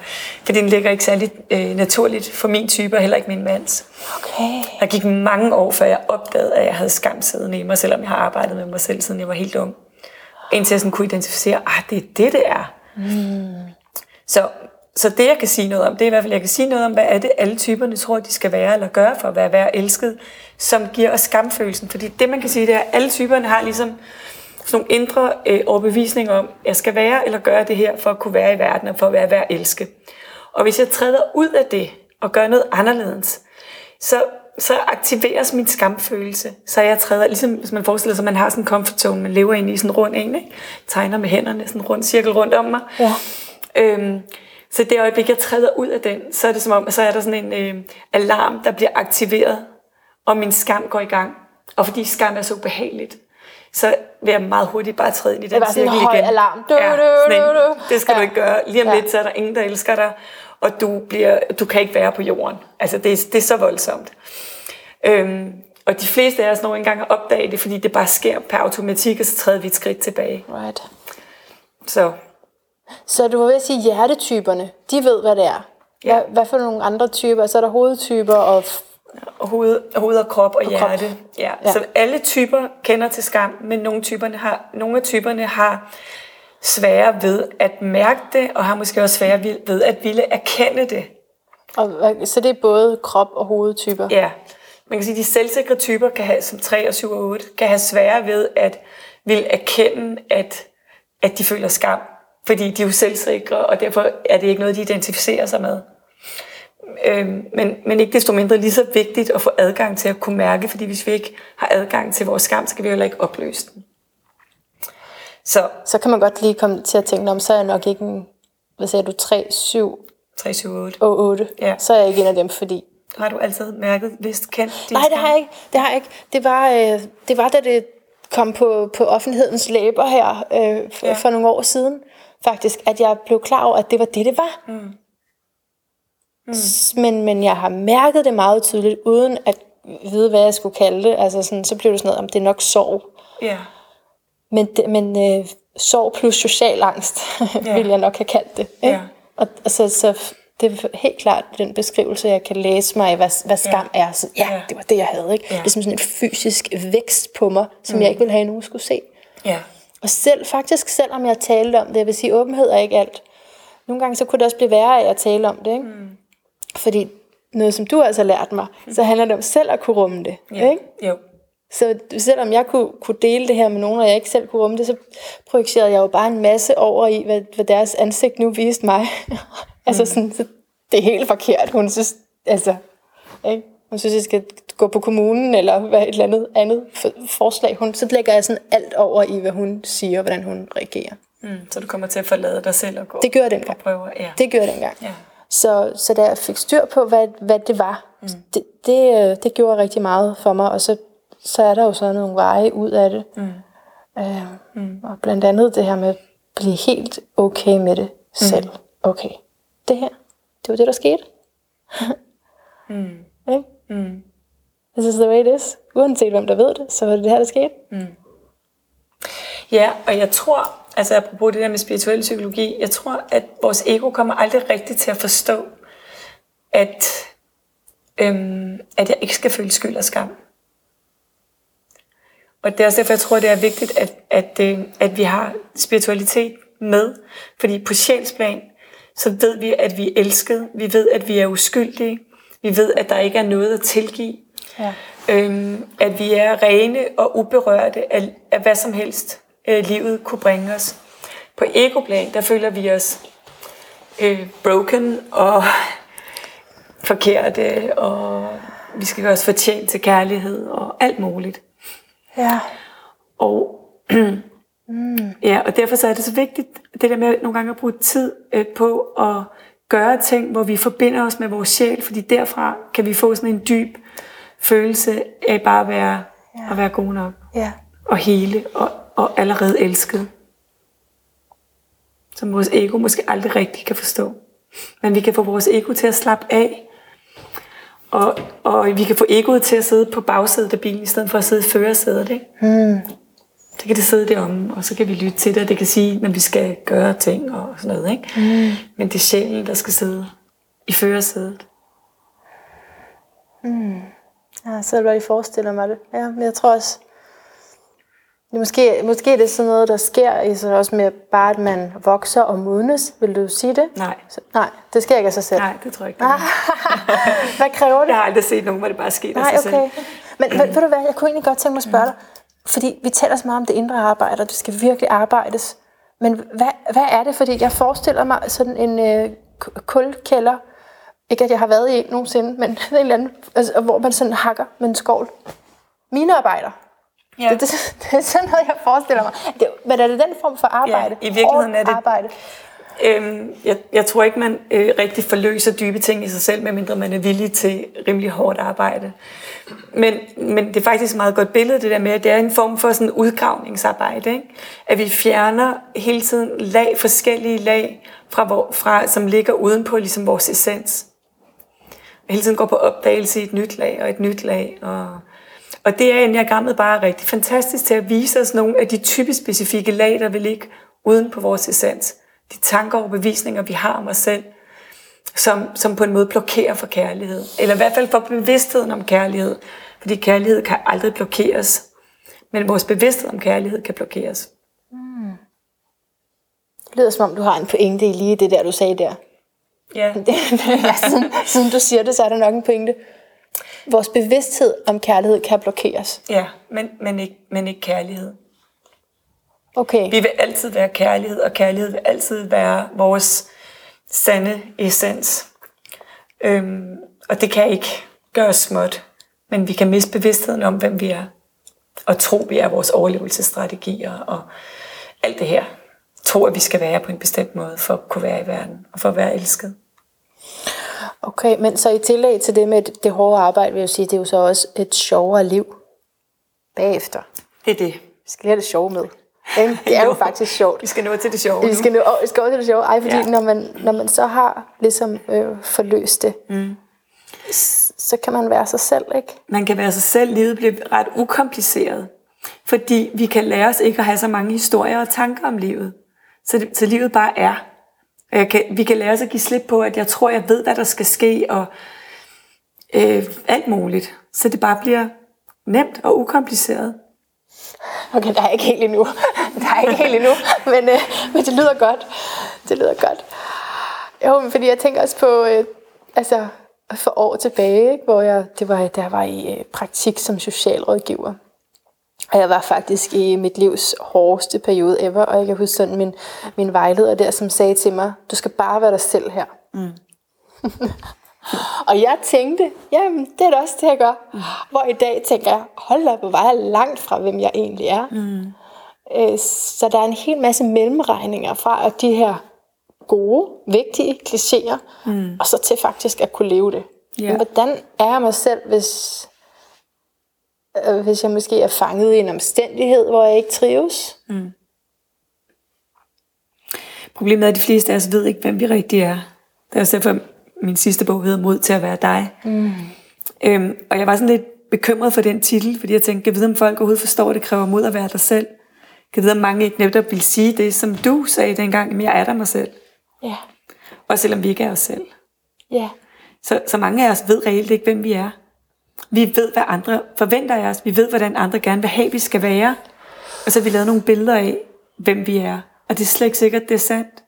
for den ligger ikke særlig øh, naturligt for min type, og heller ikke min mands. Okay. Der gik mange år, før jeg opdagede, at jeg havde skam siddende i mig, selvom jeg har arbejdet med mig selv, siden jeg var helt ung. Indtil jeg sådan kunne identificere, at ah, det er det, det er. Mm. Så, så det, jeg kan sige noget om, det er i hvert fald, jeg kan sige noget om, hvad er det, alle typerne tror, de skal være eller gøre for at være, være elsket, som giver os skamfølelsen. Fordi det, man kan sige, det er, at alle typerne har ligesom sådan nogle indre øh, overbevisninger om, jeg skal være eller gøre det her for at kunne være i verden og for at være værd elske. Og hvis jeg træder ud af det og gør noget anderledes, så, så aktiveres min skamfølelse. Så jeg træder, ligesom hvis man forestiller sig, at man har sådan en comfort zone, man lever ind i sådan en rund en, ikke? tegner med hænderne, sådan en rund cirkel rundt om mig. Ja. Øhm, så det øjeblik, jeg træder ud af den, så er det som om, så er der sådan en øh, alarm, der bliver aktiveret, og min skam går i gang. Og fordi skam er så ubehageligt, så vil jeg meget hurtigt bare træde ind i den var sådan cirkel en høj igen. alarm. Du, ja, sådan en. Det skal ja. du ikke gøre. Lige om Ja. lidt, så er der ingen, der elsker dig, og du, bliver, du kan ikke være på jorden. Altså, det, er- det er så voldsomt. Øhm, og de fleste af os når engang at opdage det, fordi det bare sker per automatik, og så træder vi et skridt tilbage. Right. Så Så du var ved at sige, hjertetyperne, de ved, hvad det er. Hvad, Ja. hvad for nogle andre typer? Så er der hovedtyper og... og hoved, hoved og krop og, krop. hjerte. Ja. Ja. Ja. Så alle typer kender til skam, men nogle, typerne har, nogle af typerne har svære ved at mærke det, og har måske også svære ved- at ville erkende det. og så det er både krop og hovedtyper. Ja. Man kan sige, at de selvsikre typer, kan have, som 3 og 7 og 8, kan have svære ved at vil erkende, at, at de føler skam. Fordi de er jo selvsikre, og derfor er det ikke noget, de identificerer sig med. Øhm, men, men ikke desto mindre lige så vigtigt at få adgang til at kunne mærke, fordi hvis vi ikke har adgang til vores skam, så kan vi heller ikke opløse den. Så Så kan man godt lige komme til at tænke, om så er jeg nok ikke en... Hvad sagde du? 3, 7 3, 7, 8. og 8. Ja. Så er jeg ikke en af dem, fordi... Har du altid mærket, vist kendt din Nej, det har jeg ikke. Det har jeg ikke. Det var, øh, det var da det kom på, på offentlighedens læber her øh, for, ja. for nogle år siden, faktisk, at jeg blev klar over, at det var det, det var. Mm. Mm. Men, men jeg har mærket det meget tydeligt, uden at vide, hvad jeg skulle kalde det. Altså sådan, så blev det sådan noget, om det er nok sorg. Ja. Men, det, men øh, sorg plus social angst, ja. ville jeg nok have kaldt det. Ikke? Ja. Og, og så, så det er helt klart den beskrivelse, jeg kan læse mig i, hvad, hvad skam ja. er. Så, ja, Ja. det var det, jeg havde. Ikke? Ja. Det er som sådan en fysisk vækst på mig, som mm. jeg ikke ville have, at nogen skulle se. Ja. Og selv, faktisk selvom jeg talte om det, jeg vil sige, åbenhed er ikke alt. Nogle gange så kunne det også blive værre af at tale om det. Ikke? Mm. Fordi noget, som du altså har lært mig, så handler det om selv at kunne rumme det. ja. Ikke? Jo. Så selvom jeg kunne, kunne dele det her med nogen, og jeg ikke selv kunne rumme det, så projicerede jeg jo bare en masse over i, hvad, hvad deres ansigt nu viste mig. altså sådan, så det er helt forkert. Hun synes, altså, ikke? Hun synes, jeg skal gå på kommunen, eller hvad et eller andet andet for- forslag. Hun, så lægger jeg sådan alt over i, hvad hun siger, og hvordan hun reagerer. Mm. Så du kommer til at forlade dig selv og gå Det gjorde jeg og dengang. prøve. Ja. Det gjorde jeg dengang. Ja. Så, så da jeg fik styr på, hvad, hvad det var, mm. det, det, øh, det gjorde rigtig meget for mig. Og så, så er der jo så nogle veje ud af det. Mm. Øh, mm. Og blandt andet det her med at blive helt okay med det selv. Mm. Okay, det her, det var det, der skete. Mm. Ikke? Mm. This is the way it is. Uanset hvem der ved det, så var det det her, der skete. Ja, og jeg tror, altså apropos det der med spirituel psykologi, jeg tror, at vores ego kommer aldrig rigtigt til at forstå, at, øhm, at jeg ikke skal føle skyld og skam. Og det er også derfor, jeg tror, det er vigtigt, at, at, øh, at vi har spiritualitet med. Fordi på sjælsplan, så ved vi, at vi er elsket. Vi ved, at vi er uskyldige. Vi ved, at der ikke er noget at tilgive. Ja. Øhm, at vi er rene og uberørte af, af hvad som helst øh, livet kunne bringe os. På egoplan, der føler vi os øh, broken og forkerte, og vi skal gøre os fortjent til kærlighed og alt muligt. Ja. Og, ja, og derfor så er det så vigtigt, det der med nogle gange at bruge tid øh, på at gøre ting, hvor vi forbinder os med vores sjæl, fordi derfra kan vi få sådan en dyb følelse af bare at være, ja. at være god nok, Ja. og hele, og, og allerede elsket. Som vores ego måske aldrig rigtig kan forstå. Men vi kan få vores ego til at slappe af, og, og vi kan få egoet til at sidde på bagsædet af bilen, i stedet for at sidde i førersædet. Ikke? Så kan det sidde deromme, og så kan vi lytte til det, og det kan sige, når vi skal gøre ting og sådan noget. Ikke? Mm. Men det er sjælen, der skal sidde i førersædet. Ja, så er det bare, I forestiller mig det. Ja, men jeg tror også, Måske, måske er det sådan noget, der sker i så også med bare, at man vokser og modnes. Vil du sige det? Nej. Så, nej, det sker ikke af sig selv. Nej, det tror jeg ikke. Det er. Hvad kræver det? jeg har aldrig set nogen, hvor det bare sker af Nej, sig okay. selv. Men ved, ved du hvad, jeg kunne egentlig godt tænke mig at spørge dig. Fordi vi taler så meget om det indre arbejde, og det skal virkelig arbejdes. Men hvad, hvad er det? Fordi jeg forestiller mig sådan en øh, kulkælder. Ikke at jeg har været i en nogensinde, men en eller anden, altså, hvor man sådan hakker med en skovl. Minearbejder. Ja. Det, det, det er sådan noget, jeg forestiller mig. Det, men er det den form for arbejde? Ja, i virkeligheden er det- Arbejde. Øhm, jeg, jeg tror ikke, man øh, rigtig forløser dybe ting i sig selv, medmindre man er villig til rimelig hårdt arbejde. Men, men det er faktisk et meget godt billede, det der med, at det er en form for sådan udgravningsarbejde. Ikke? At vi fjerner hele tiden lag, forskellige lag, fra, hvor, fra, som ligger udenpå ligesom vores essens. Og hele tiden går på opdagelse i et nyt lag og et nyt lag. Og, og det er enagrammet bare rigtig fantastisk til at vise os nogle af de typisk specifikke lag, der vil ligge uden på vores essens. De tanker og bevisninger, vi har om os selv, som, som på en måde blokerer for kærlighed. Eller i hvert fald for bevidstheden om kærlighed. Fordi kærlighed kan aldrig blokeres. Men vores bevidsthed om kærlighed kan blokeres. Det lyder som om, du har en pointe i lige det der, du sagde der. Ja, ja, siden, siden du siger det, så er der nok en pointe. Vores bevidsthed om kærlighed kan blokeres. ja men, men, ikke, men ikke kærlighed. Okay. Vi vil altid være kærlighed, og kærlighed vil altid være vores sande essens. Øhm, og det kan ikke gøres småt, men vi kan miste bevidstheden om, hvem vi er, og tro, vi er vores overlevelsesstrategier, og alt det her. Tro, at vi skal være på en bestemt måde, for at kunne være i verden, og for at være elsket. Okay, men så i tillæg til det med det, hårde arbejde, vil jeg sige, det er jo så også et sjovere liv bagefter. Det er det. Vi skal lige have det sjove med. Ikke? Det er jo Jo. faktisk sjovt. Vi skal nå til det sjove. Vi skal, nu, åh, vi skal over til det sjove. Ej, fordi. Ja. når, man, når man så har ligesom øh, forløst det, mm. så kan man være sig selv, ikke? man kan være sig selv, livet bliver ret ukompliceret. Fordi vi kan lære os ikke at have så mange historier og tanker om livet. Så, det, så livet bare er. Og jeg kan, vi kan lære os at give slip på, at jeg tror, jeg ved, hvad der skal ske, og øh, alt muligt. Så det bare bliver nemt og ukompliceret. Okay, der er ikke helt endnu. Der er ikke helt endnu, men, øh, men det lyder godt. Det lyder godt. Jo, men fordi jeg tænker også på, øh, altså for år tilbage, ikke, hvor jeg, det var, der var i øh, praktik som socialrådgiver. Og jeg var faktisk i mit livs hårdeste periode ever, og jeg kan huske sådan min, min vejleder der, som sagde til mig, du skal bare være dig selv her. Mm. og jeg tænkte, jamen det er da også det, jeg gør. Mm. Hvor i dag tænker jeg, hold da op, hvor var jeg langt fra, hvem jeg egentlig er. Mm. Øh, så der er en hel masse mellemregninger fra at de her gode, vigtige klichéer, mm. og så til faktisk at kunne leve det. Ja. Men hvordan er jeg mig selv, hvis, hvis jeg måske er fanget i en omstændighed, hvor jeg ikke trives? Problemet er, at de fleste af os ved ikke, hvem vi rigtig er. Det er også derfor, min sidste bog hedder Mod til at være dig. Mm. Øhm, og jeg var sådan lidt bekymret for den titel, fordi jeg tænkte, kan vide, om folk overhovedet forstår, at det kræver mod at være dig selv? Kan vide, om mange ikke netop vil sige det, som du sagde dengang, at jeg er der mig selv. Ja, Og selvom vi ikke er os selv. ja, Så, så mange af os ved reelt ikke, hvem vi er. Vi ved, hvad andre forventer af os. Vi ved, hvordan andre gerne vil have, vi skal være. Og så har vi lavet nogle billeder af, hvem vi er. Og det er slet ikke sikkert, det er sandt.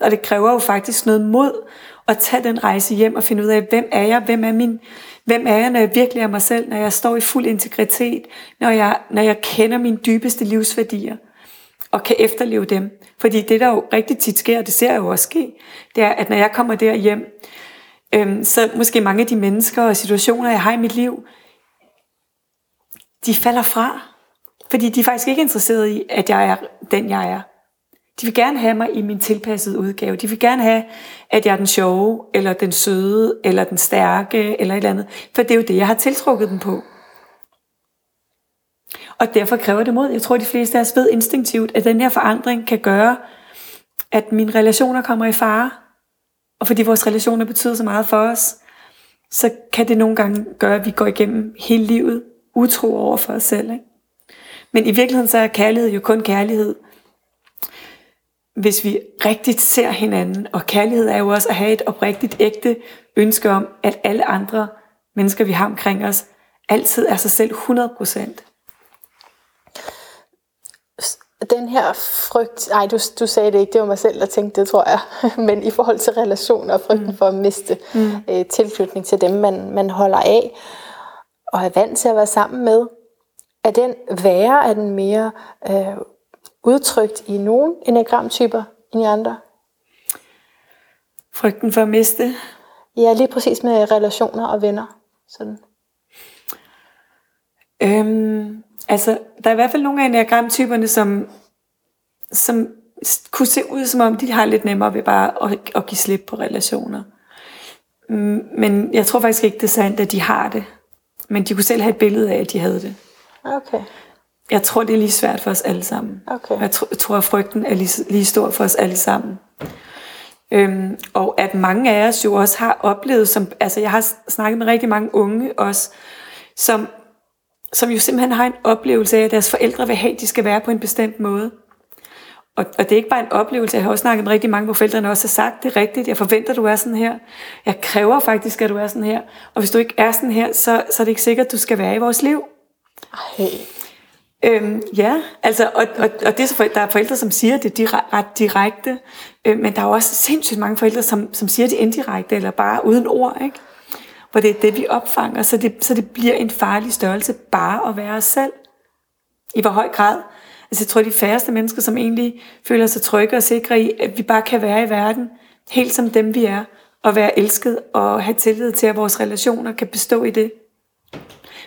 Og det kræver jo faktisk noget mod at tage den rejse hjem og finde ud af, hvem er jeg, hvem er min, hvem er jeg, når jeg virkelig er mig selv, når jeg står i fuld integritet, når jeg, når jeg kender mine dybeste livsværdier og kan efterleve dem. Fordi det, der jo rigtig tit sker, og det ser jeg jo også ske, det er, at når jeg kommer der hjem, øhm, så måske mange af de mennesker og situationer, jeg har i mit liv, de falder fra. Fordi de er faktisk ikke interesserede i, at jeg er den, jeg er. De vil gerne have mig i min tilpassede udgave. De vil gerne have, at jeg er den sjove, eller den søde, eller den stærke, eller et eller andet. For det er jo det, jeg har tiltrukket dem på. Og derfor kræver det mod. Jeg tror, de fleste af os ved instinktivt, at den her forandring kan gøre, at mine relationer kommer i fare. Og fordi vores relationer betyder så meget for os, så kan det nogle gange gøre, at vi går igennem hele livet utro over for os selv. Ikke? Men i virkeligheden så er kærlighed jo kun kærlighed, hvis vi rigtigt ser hinanden. Og kærlighed er jo også at have et oprigtigt ægte ønske om, at alle andre mennesker, vi har omkring os, altid er sig selv 100% den her frygt, nej du, du sagde det ikke, det var mig selv, der tænkte det, tror jeg, men i forhold til relationer og frygten mm. for at miste mm. øh, tilknytning til dem, man, man holder af, og er vant til at være sammen med, er den værre, er den mere øh, udtrykt i nogle enagramtyper end i andre? Frygten for at miste? Ja, lige præcis med relationer og venner. Sådan. Øhm, altså, der er i hvert fald nogle af enagramtyperne, som, som kunne se ud som om, de har lidt nemmere ved bare at, at give slip på relationer. Mm, men jeg tror faktisk ikke, det er sandt, at de har det. Men de kunne selv have et billede af, at de havde det. Okay. Jeg tror, det er lige svært for os alle sammen. Okay. Jeg, tr- jeg tror, at frygten er lige, lige stor for os alle sammen. Øhm, og at mange af os jo også har oplevet, som, altså jeg har snakket med rigtig mange unge også, som, som jo simpelthen har en oplevelse af, at deres forældre vil have, at de skal være på en bestemt måde. Og, og det er ikke bare en oplevelse, jeg har også snakket med rigtig mange, hvor forældrene også har sagt, det er rigtigt, jeg forventer, du er sådan her. Jeg kræver faktisk, at du er sådan her. Og hvis du ikke er sådan her, så, så er det ikke sikkert, at du skal være i vores liv. Ej. Øhm, ja, altså, og, og, og det er så der er forældre, som siger det ret direkte, øh, men der er også sindssygt mange forældre, som, som siger det indirekte, eller bare uden ord, ikke? Hvor det er det, vi opfanger, så det, så det bliver en farlig størrelse bare at være os selv. I hvor høj grad? Altså jeg tror, de færreste mennesker, som egentlig føler sig trygge og sikre i, at vi bare kan være i verden, helt som dem vi er, og være elsket og have tillid til, at vores relationer kan bestå i det.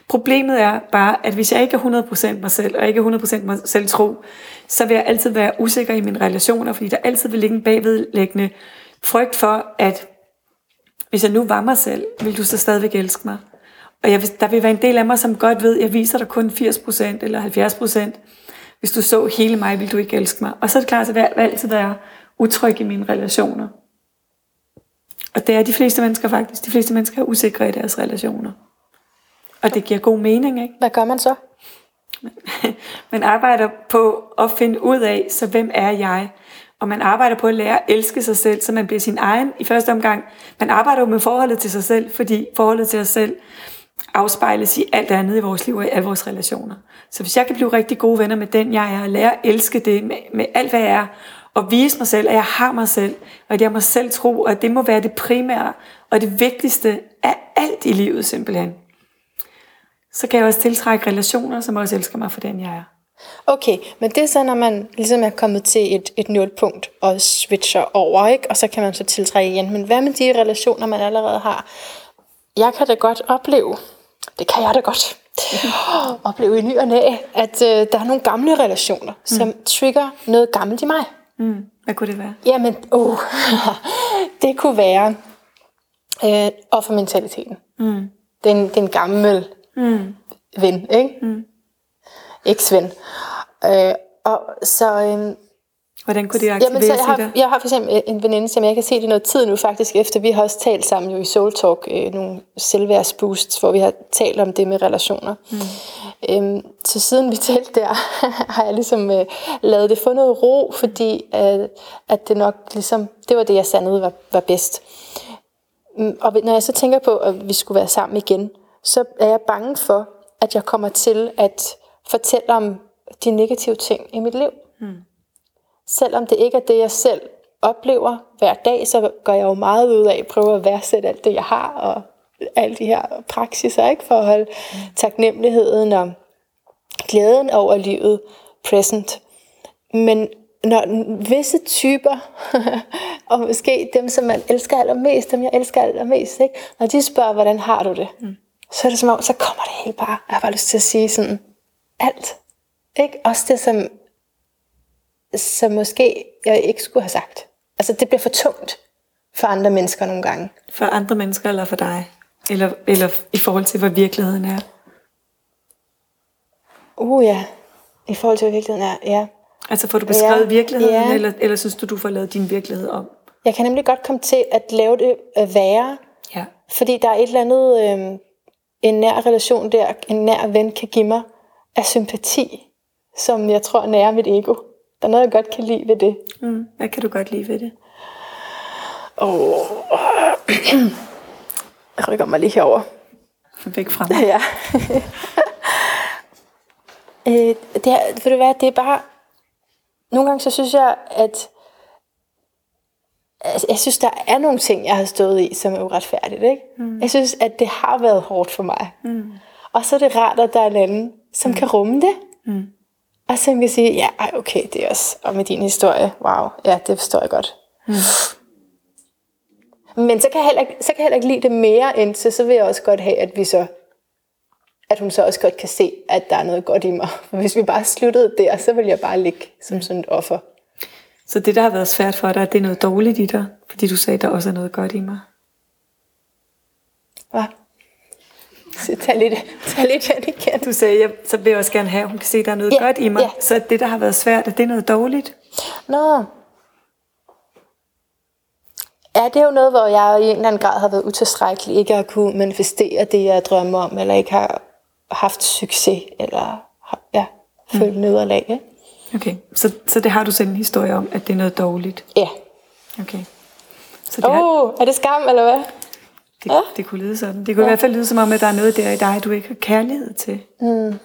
Problemet er bare, at hvis jeg ikke er 100% mig selv, og ikke er 100% mig selv tro, så vil jeg altid være usikker i mine relationer, fordi der altid vil ligge en bagvedlæggende frygt for, at hvis jeg nu var mig selv, vil du så stadigvæk elske mig. Og jeg, der vil være en del af mig, som godt ved, at jeg viser dig kun 80% eller 70%. Hvis du så hele mig, vil du ikke elske mig. Og så er det klart, at jeg vil altid være utryg i mine relationer. Og det er de fleste mennesker faktisk. De fleste mennesker er usikre i deres relationer. Og det giver god mening, ikke? Hvad gør man så? man arbejder på at finde ud af, så hvem er jeg? Og man arbejder på at lære at elske sig selv, så man bliver sin egen i første omgang. Man arbejder jo med forholdet til sig selv, fordi forholdet til os selv afspejles i alt andet i vores liv og i alle vores relationer. Så hvis jeg kan blive rigtig gode venner med den, jeg er, og lære at elske det med, med alt, hvad jeg er, og vise mig selv, at jeg har mig selv, og at jeg må selv tro, og det må være det primære og det vigtigste af alt i livet simpelthen så kan jeg også tiltrække relationer, som også elsker mig for den, jeg er. Okay, men det er så, når man ligesom er kommet til et, et nulpunkt og switcher over, ikke? og så kan man så tiltrække igen. Men hvad med de relationer, man allerede har? Jeg kan da godt opleve, det kan jeg da godt, opleve i ny og næ, at øh, der er nogle gamle relationer, mm. som trigger noget gammelt i mig. Mm. Hvad kunne det være? Jamen, oh, det kunne være øh, offermentaliteten. Mm. Det, er en, det er en gammel mm. ven, ikke? Mm. Eks-ven. Øh, og så... Øh, Hvordan kunne det aktiveres jamen, så jeg, har, jeg har for eksempel en veninde, som jeg kan se det noget tid nu faktisk efter. Vi har også talt sammen jo i Soul Talk, øh, nogle selvværdsboosts, hvor vi har talt om det med relationer. Mm. Øhm, så siden vi talte der, har jeg ligesom øh, lavet det få noget ro, fordi øh, at det nok ligesom, det var det, jeg sandede var, var bedst. Mm, og når jeg så tænker på, at vi skulle være sammen igen, så er jeg bange for, at jeg kommer til at fortælle om de negative ting i mit liv. Mm. Selvom det ikke er det, jeg selv oplever hver dag, så gør jeg jo meget ud af at prøve at værdsætte alt det, jeg har, og alle de her praksiser, ikke? for at holde mm. taknemmeligheden og glæden over livet present. Men når visse typer, og måske dem, som man elsker allermest, dem jeg elsker allermest, ikke? når de spørger, hvordan har du det? Mm så er det som om, så kommer det hele bare. Jeg har bare lyst til at sige sådan, alt. Ikke? Også det, som, som måske jeg ikke skulle have sagt. Altså, det bliver for tungt for andre mennesker nogle gange. For andre mennesker eller for dig? Eller, eller i forhold til, hvad virkeligheden er? Uh ja, i forhold til, hvad virkeligheden er, ja. Altså får du beskrevet ja, virkeligheden, ja. Eller, eller synes du, du får lavet din virkelighed om? Jeg kan nemlig godt komme til at lave det værre. Ja. Fordi der er et eller andet... Øh, en nær relation der, en nær ven kan give mig af sympati, som jeg tror nærer mit ego. Der er noget, jeg godt kan lide ved det. Mm. Hvad kan du godt lide ved det? Oh. jeg rykker mig lige herover. Væk fra mig. Ja. øh, det, er, vil du være, det er bare nogle gange så synes jeg, at altså, jeg synes, der er nogle ting, jeg har stået i, som er uretfærdigt. Ikke? Mm. Jeg synes, at det har været hårdt for mig. Mm. Og så er det rart, at der er en anden, som mm. kan rumme det. Mm. Og så kan sige, ja, ej, okay, det er også, og med din historie, wow, ja, det forstår jeg godt. Mm. Men så kan, jeg heller ikke, så kan jeg heller ikke lide det mere, end så, så vil jeg også godt have, at vi så at hun så også godt kan se, at der er noget godt i mig. For hvis vi bare sluttede der, så ville jeg bare ligge som sådan et offer. Så det, der har været svært for dig, det er noget dårligt i dig, fordi du sagde, at der også er noget godt i mig? Så tag lidt, tag lidt hen igen. Du sagde, jeg, så vil jeg også gerne have, at hun kan se, at der er noget ja, godt i mig. Ja. Så det, der har været svært, det er noget dårligt? Nå. Ja, det er jo noget, hvor jeg i en eller anden grad har været utilstrækkelig, ikke har kunne manifestere det, jeg drømmer om, eller ikke har haft succes, eller ja, følt mm. nederlag. Ikke? Okay, så, så det har du selv en historie om, at det er noget dårligt? Ja. Okay. Så det oh, har... er det skam, eller hvad? Det, ja. det kunne lyde sådan. Det kunne ja. i hvert fald lyde som om, at der er noget der i dig, du ikke har kærlighed til. Mm.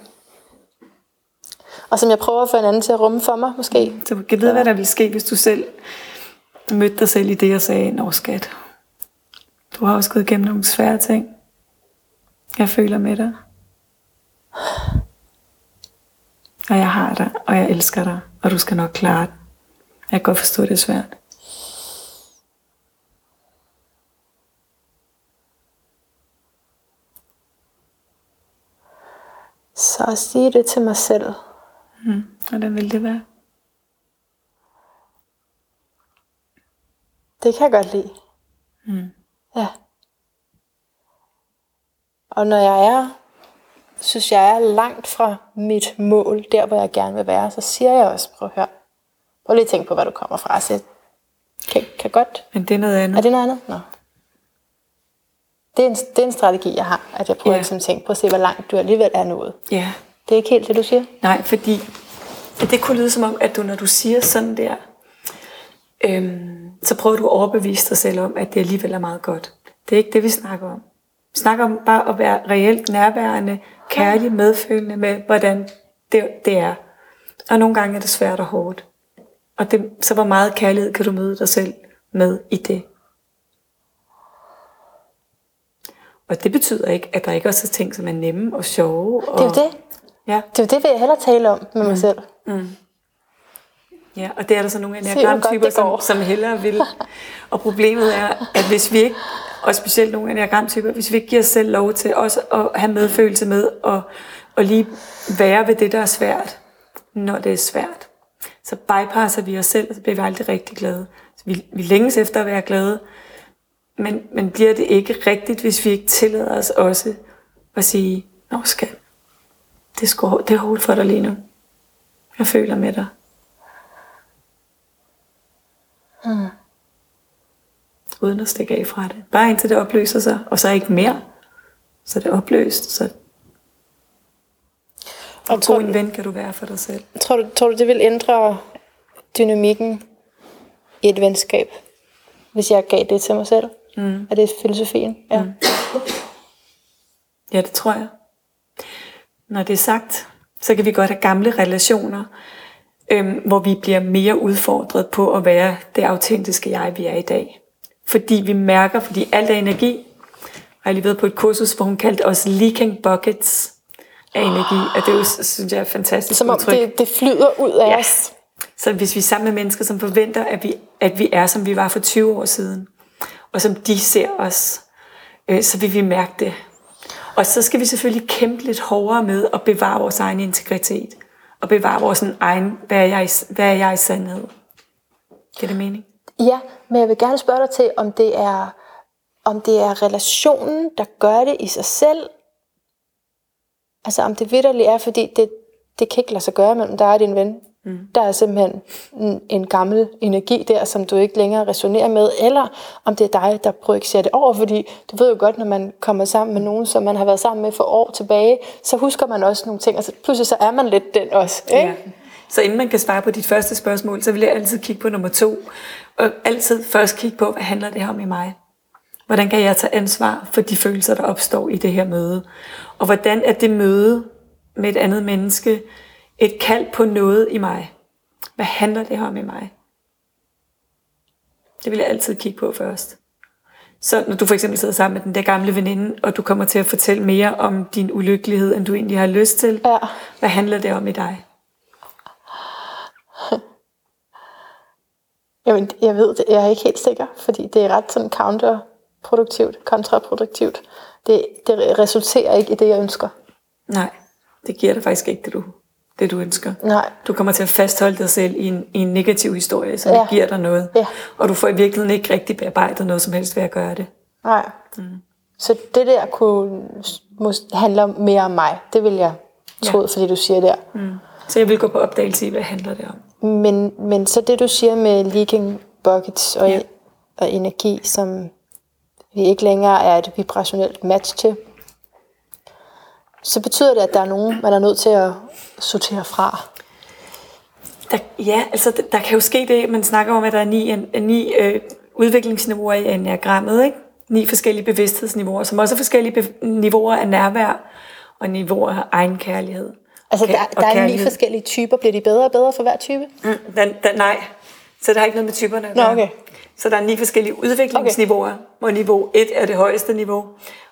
Og som jeg prøver at få en anden til at rumme for mig, måske. Så kan vide, ja. hvad der ville ske, hvis du selv mødte dig selv i det og sagde, Nå skat, du har også gået igennem nogle svære ting. Jeg føler med dig. Og jeg har dig, og jeg elsker dig, og du skal nok klare det. Jeg kan godt forstå, at det er svært. Så sige det til mig selv. Mm. Hvordan vil det være? Det kan jeg godt lide. Mm. Ja. Og når jeg er, synes jeg er langt fra mit mål, der hvor jeg gerne vil være, så siger jeg også, prøv at høre. Prøv lige at tænke på, hvad du kommer fra. Så jeg kan, kan godt. Men det er noget andet. Er det noget andet? Nå. Det er, en, det er en strategi, jeg har, at jeg prøver ja. ligesom at tænke på at se, hvor langt du alligevel er nået. Ja. Det er ikke helt det, du siger? Nej, fordi det kunne lyde som om, at du, når du siger sådan der, øhm, så prøver du at overbevise dig selv om, at det alligevel er meget godt. Det er ikke det, vi snakker om. Vi snakker om bare at være reelt nærværende, kærlig, medfølende med, hvordan det, det er. Og nogle gange er det svært og hårdt. Og det, så hvor meget kærlighed kan du møde dig selv med i det? Og det betyder ikke, at der ikke også er ting, som er nemme og sjove. Og, det er jo det. Ja. Det er jo det, vil jeg hellere tale om med mig mm. selv. Mm. Ja, og det er der så nogle af de typer som, som hellere vil. og problemet er, at hvis vi ikke, og specielt nogle af de typer hvis vi ikke giver os selv lov til også at have medfølelse med, og, og lige være ved det, der er svært, når det er svært, så bypasser vi os selv, og så bliver vi aldrig rigtig glade. Så vi, vi længes efter at være glade, men, men bliver det ikke rigtigt, hvis vi ikke tillader os også at sige, Nå skat, det er, sgu, det er hårdt for dig lige nu. Jeg føler med dig. Mm. Uden at stikke af fra det. Bare indtil det opløser sig, og så ikke mere. Så det er opløst. Så og tror en ven kan du være for dig selv. Tror du, tror du, det vil ændre dynamikken i et venskab, hvis jeg gav det til mig selv? Mm. Er det filosofien? Ja. Mm. Ja, det tror jeg. Når det er sagt, så kan vi godt have gamle relationer, øhm, hvor vi bliver mere udfordret på at være det autentiske jeg, vi er i dag. Fordi vi mærker, fordi alt er energi, jeg har lige været på et kursus, hvor hun kaldte os leaking buckets af energi, og det er jo, synes jeg, er fantastisk Som om det, det flyder ud af ja. os. Så hvis vi er sammen med mennesker, som forventer, at vi, at vi er, som vi var for 20 år siden, og som de ser os, øh, så vil vi mærke det. Og så skal vi selvfølgelig kæmpe lidt hårdere med at bevare vores egen integritet og bevare vores egen, hvad er jeg, hvad er jeg i sandhed? Giver det mening? Ja, men jeg vil gerne spørge dig til, om det er, om det er relationen, der gør det i sig selv. Altså om det vidderligt er, fordi det, det kan ikke lade sig gøre mellem dig og din ven. Mm. Der er simpelthen en, en gammel energi der, som du ikke længere resonerer med, eller om det er dig, der projicerer det over, fordi du ved jo godt, når man kommer sammen med nogen, som man har været sammen med for år tilbage, så husker man også nogle ting, og så pludselig så er man lidt den også. Ikke? Ja. Så inden man kan svare på dit første spørgsmål, så vil jeg altid kigge på nummer to, og altid først kigge på, hvad handler det her om i mig? Hvordan kan jeg tage ansvar for de følelser, der opstår i det her møde? Og hvordan er det møde med et andet menneske, et kald på noget i mig. Hvad handler det her om i mig? Det vil jeg altid kigge på først. Så når du for eksempel sidder sammen med den der gamle veninde, og du kommer til at fortælle mere om din ulykkelighed, end du egentlig har lyst til, Ja. hvad handler det om i dig? Jamen, jeg ved det. Jeg er ikke helt sikker, fordi det er ret sådan counterproduktivt, kontraproduktivt. Det, det resulterer ikke i det, jeg ønsker. Nej, det giver dig faktisk ikke det, du, det, du ønsker. Nej. Du kommer til at fastholde dig selv i en, i en negativ historie, som ja. Giver dig noget. Ja. Og du får i virkeligheden ikke rigtig bearbejdet noget som helst ved at gøre det. Nej. Mm. Så det der kunne mås- handle mere om mig. Det vil jeg tro, ja. fordi du siger der. Mm. Så jeg vil gå på opdagelse i, hvad handler det om. Men, men så det, du siger med leaking buckets og, ja. og energi, som vi ikke længere er et vibrationelt match til, så betyder det, at der er nogen, man er nødt til at sortere fra. Der, ja, altså der, der kan jo ske det, man snakker om, at der er ni, en, ni øh, udviklingsniveauer i enagrammet, ikke? Ni forskellige bevidsthedsniveauer, som også er forskellige be- niveauer af nærvær og niveauer af egenkærlighed. Altså, Ka- der, der er ni kærlighed. forskellige typer. Bliver de bedre og bedre for hver type? Mm, den, den, nej, så det har ikke noget med typerne at Nå, gøre. okay. Så der er ni forskellige udviklingsniveauer, okay. hvor niveau 1 er det højeste niveau,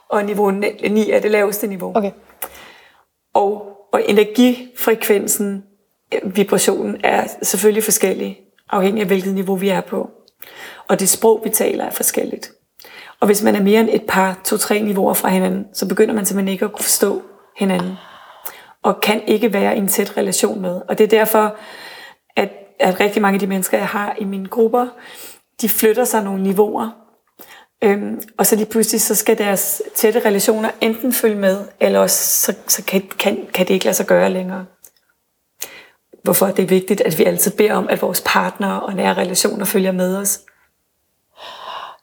og niveau 9 er det laveste niveau. Okay. Og, og energifrekvensen, øh, vibrationen, er selvfølgelig forskellig, afhængig af hvilket niveau vi er på. Og det sprog, vi taler, er forskelligt. Og hvis man er mere end et par, to-tre niveauer fra hinanden, så begynder man simpelthen ikke at kunne forstå hinanden. Og kan ikke være i en tæt relation med. Og det er derfor, at, at rigtig mange af de mennesker, jeg har i mine grupper, de flytter sig nogle niveauer. Øhm, og så lige pludselig, så skal deres tætte relationer enten følge med, eller også så, så kan, kan, kan det ikke lade sig gøre længere. Hvorfor det er vigtigt, at vi altid beder om, at vores partnere og nære relationer følger med os.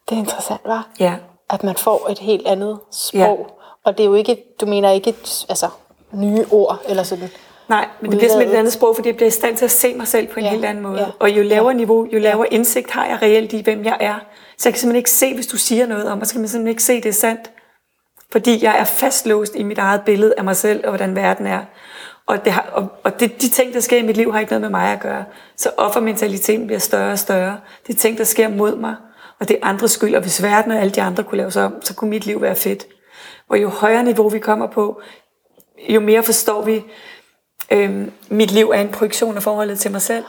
Det er interessant, var. Ja, At man får et helt andet sprog. Ja. Og det er jo ikke, du mener ikke altså, nye ord, eller sådan. Nej, men det bliver simpelthen et andet sprog, fordi jeg bliver i stand til at se mig selv på en ja. Ja, helt anden måde. ja, Og jo lavere niveau, jo lavere indsigt har jeg reelt i, hvem jeg er. Så jeg kan simpelthen ikke se, hvis du siger noget om mig, så kan man simpelthen ikke se, det er sandt. Fordi jeg er fastlåst i mit eget billede af mig selv, og hvordan verden er. Og, det har, og, og det, de ting, der sker i mit liv, har ikke noget med mig at gøre. Så offermentaliteten bliver større og større. Det er ting, der sker mod mig, og det er andres skyld. Og hvis verden og alle de andre kunne lave sig om, så kunne mit liv være fedt. Og jo højere niveau vi kommer på, jo mere forstår vi, øhm, mit liv er en projektion af forholdet til mig selv.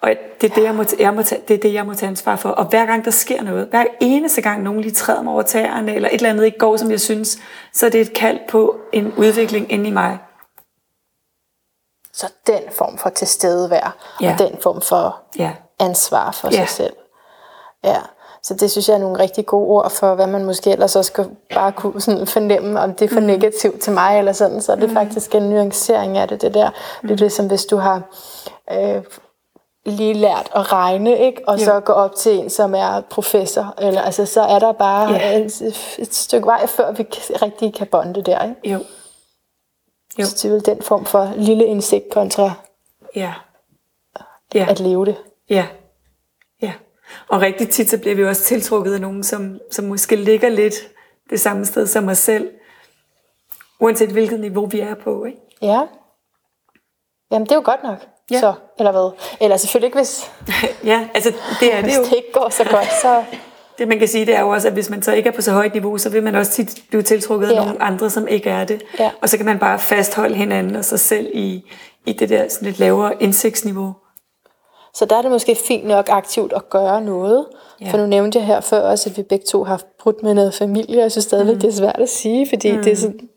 Og det er det, jeg må, jeg må tage, det er det, jeg må tage ansvar for. Og hver gang der sker noget, hver eneste gang nogen lige træder mig over tæerne, eller et eller andet ikke går, som jeg synes, så er det et kald på en udvikling inde i mig. Så den form for tilstedevær, Ja. og den form for Ja. ansvar for Ja. sig selv. Ja, så det synes jeg er nogle rigtig gode ord for, hvad man måske ellers også skal bare kunne sådan fornemme, om det er for mm. negativt til mig, eller sådan, så er det mm. faktisk en nuancering af det, det der. Mm. Det er ligesom, hvis du har øh, lige lært at regne, ikke? og Jo. så gå op til en, som er professor, eller altså, så er der bare Ja. et, et stykke vej, før vi rigtig kan bonde der. Ikke? Jo. Jo. Så det er vel den form for lille indsigt kontra Ja. Ja. at leve det. Ja. Og rigtig tit, så bliver vi også tiltrukket af nogen, som, som måske ligger lidt det samme sted som os selv. Uanset hvilket niveau vi er på, ikke? Ja. Jamen, det er jo godt nok. Ja. Så, eller hvad? Eller selvfølgelig ikke, hvis, ja, altså det er det hvis jo. det ikke går så godt, så... Det man kan sige, det er jo også, at hvis man så ikke er på så højt niveau, så vil man også tit blive tiltrukket af Ja. nogle andre, som ikke er det. Ja. Og så kan man bare fastholde hinanden og sig selv i, i det der sådan lidt lavere indsigtsniveau. Så der er det måske fint nok aktivt at gøre noget. Ja. For nu nævnte jeg her før også, at vi begge to har brudt med noget familie, og jeg synes stadigvæk, mm. det er svært at sige, fordi mm. det er sådan...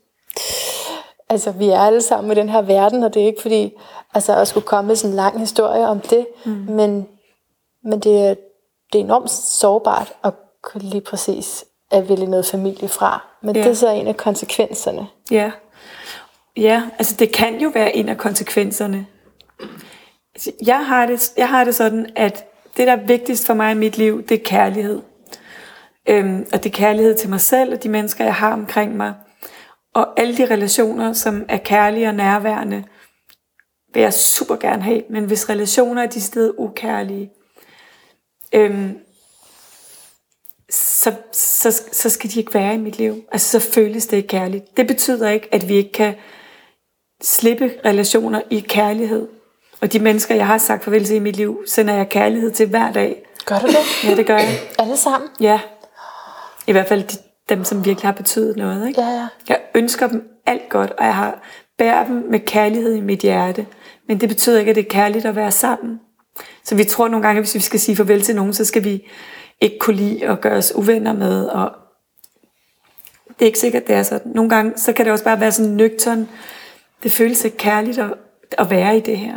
Altså, vi er alle sammen i den her verden, og det er ikke fordi, altså, at skulle komme med sådan en lang historie om det, mm. men, men det, er, det er enormt sårbart at lige præcis at vælge noget familie fra. Men ja. det er så en af konsekvenserne. Ja. Ja, altså det kan jo være en af konsekvenserne. Jeg har det, jeg har det sådan, at det, der er vigtigst for mig i mit liv, det er kærlighed. Øhm, og det er kærlighed til mig selv og de mennesker, jeg har omkring mig. Og alle de relationer, som er kærlige og nærværende, vil jeg super gerne have. Men hvis relationer er de steder ukærlige, øhm, så, så, så skal de ikke være i mit liv. Altså, så føles det ikke kærligt. Det betyder ikke, at vi ikke kan slippe relationer i kærlighed. Og de mennesker, jeg har sagt farvel til i mit liv, sender jeg kærlighed til hver dag. Gør du det? Ja, det gør jeg. Alle sammen? Ja. I hvert fald de, dem, som virkelig har betydet noget. Ikke? Ja, ja. Jeg ønsker dem alt godt, og jeg har bærer dem med kærlighed i mit hjerte. Men det betyder ikke, at det er kærligt at være sammen. Så vi tror nogle gange, at hvis vi skal sige farvel til nogen, så skal vi ikke kunne lide at gøre os uvenner med. Og det er ikke sikkert, det er sådan. Nogle gange, så kan det også bare være sådan nøgtern. Det føles ikke kærligt at, at være i det her.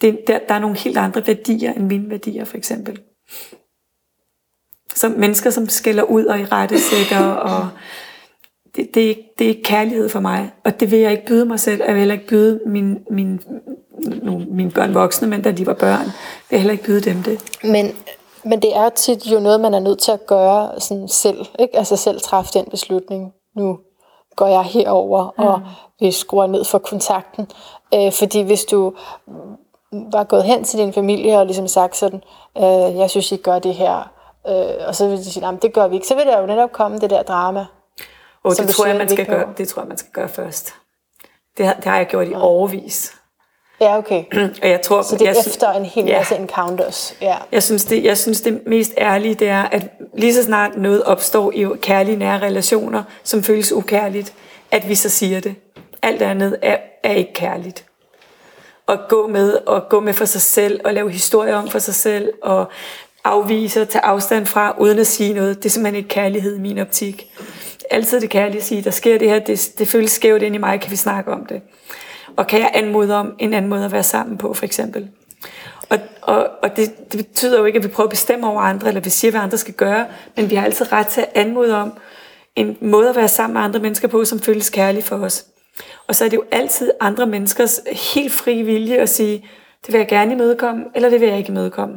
Det, der, der er nogle helt andre værdier end mine værdier, for eksempel. Som mennesker, som skælder ud og i rettesætter, og det, det, er ikke, det er ikke kærlighed for mig. Og det vil jeg ikke byde mig selv, og jeg vil heller ikke byde mine, mine, mine børn voksne, men da de var børn, vil jeg heller ikke byde dem det. Men, men det er tit jo noget, man er nødt til at gøre sådan selv. Ikke? Altså selv træffe den beslutning. Nu går jeg herover mm. og vi skruer ned for kontakten. Øh, fordi hvis du var gået hen til din familie og ligesom sagt sådan, øh, jeg synes, I gør det her, øh, og så vil de sige, det gør vi ikke, så vil der jo netop komme det der drama. Og det tror, jeg, man skal gøre, det tror jeg, man skal gøre først. Det har, det har jeg gjort i overvis. Ja, okay. og jeg tror, så det er jeg, efter en hel masse ja. encounters. Ja. Jeg, synes, det, jeg synes, det mest ærlige, det er, at lige så snart noget opstår i kærlige nære relationer, som føles ukærligt, at vi så siger det. Alt andet er, er ikke kærligt. At gå med, og gå med for sig selv, og lave historier om for sig selv, og afvise og tage afstand fra, uden at sige noget, det er simpelthen ikke kærlighed i min optik altid det kærlige at sige, der sker det her, det, det føles skævt ind i mig, kan vi snakke om det? Og kan jeg anmode om en anden måde at være sammen på, for eksempel? Og, og, og det, det betyder jo ikke, at vi prøver at bestemme over andre, eller vi siger, hvad andre skal gøre, men vi har altid ret til at anmode om en måde at være sammen med andre mennesker på, som føles kærlig for os. Og så er det jo altid andre menneskers helt fri vilje at sige, det vil jeg gerne imødekomme, eller det vil jeg ikke imødekomme.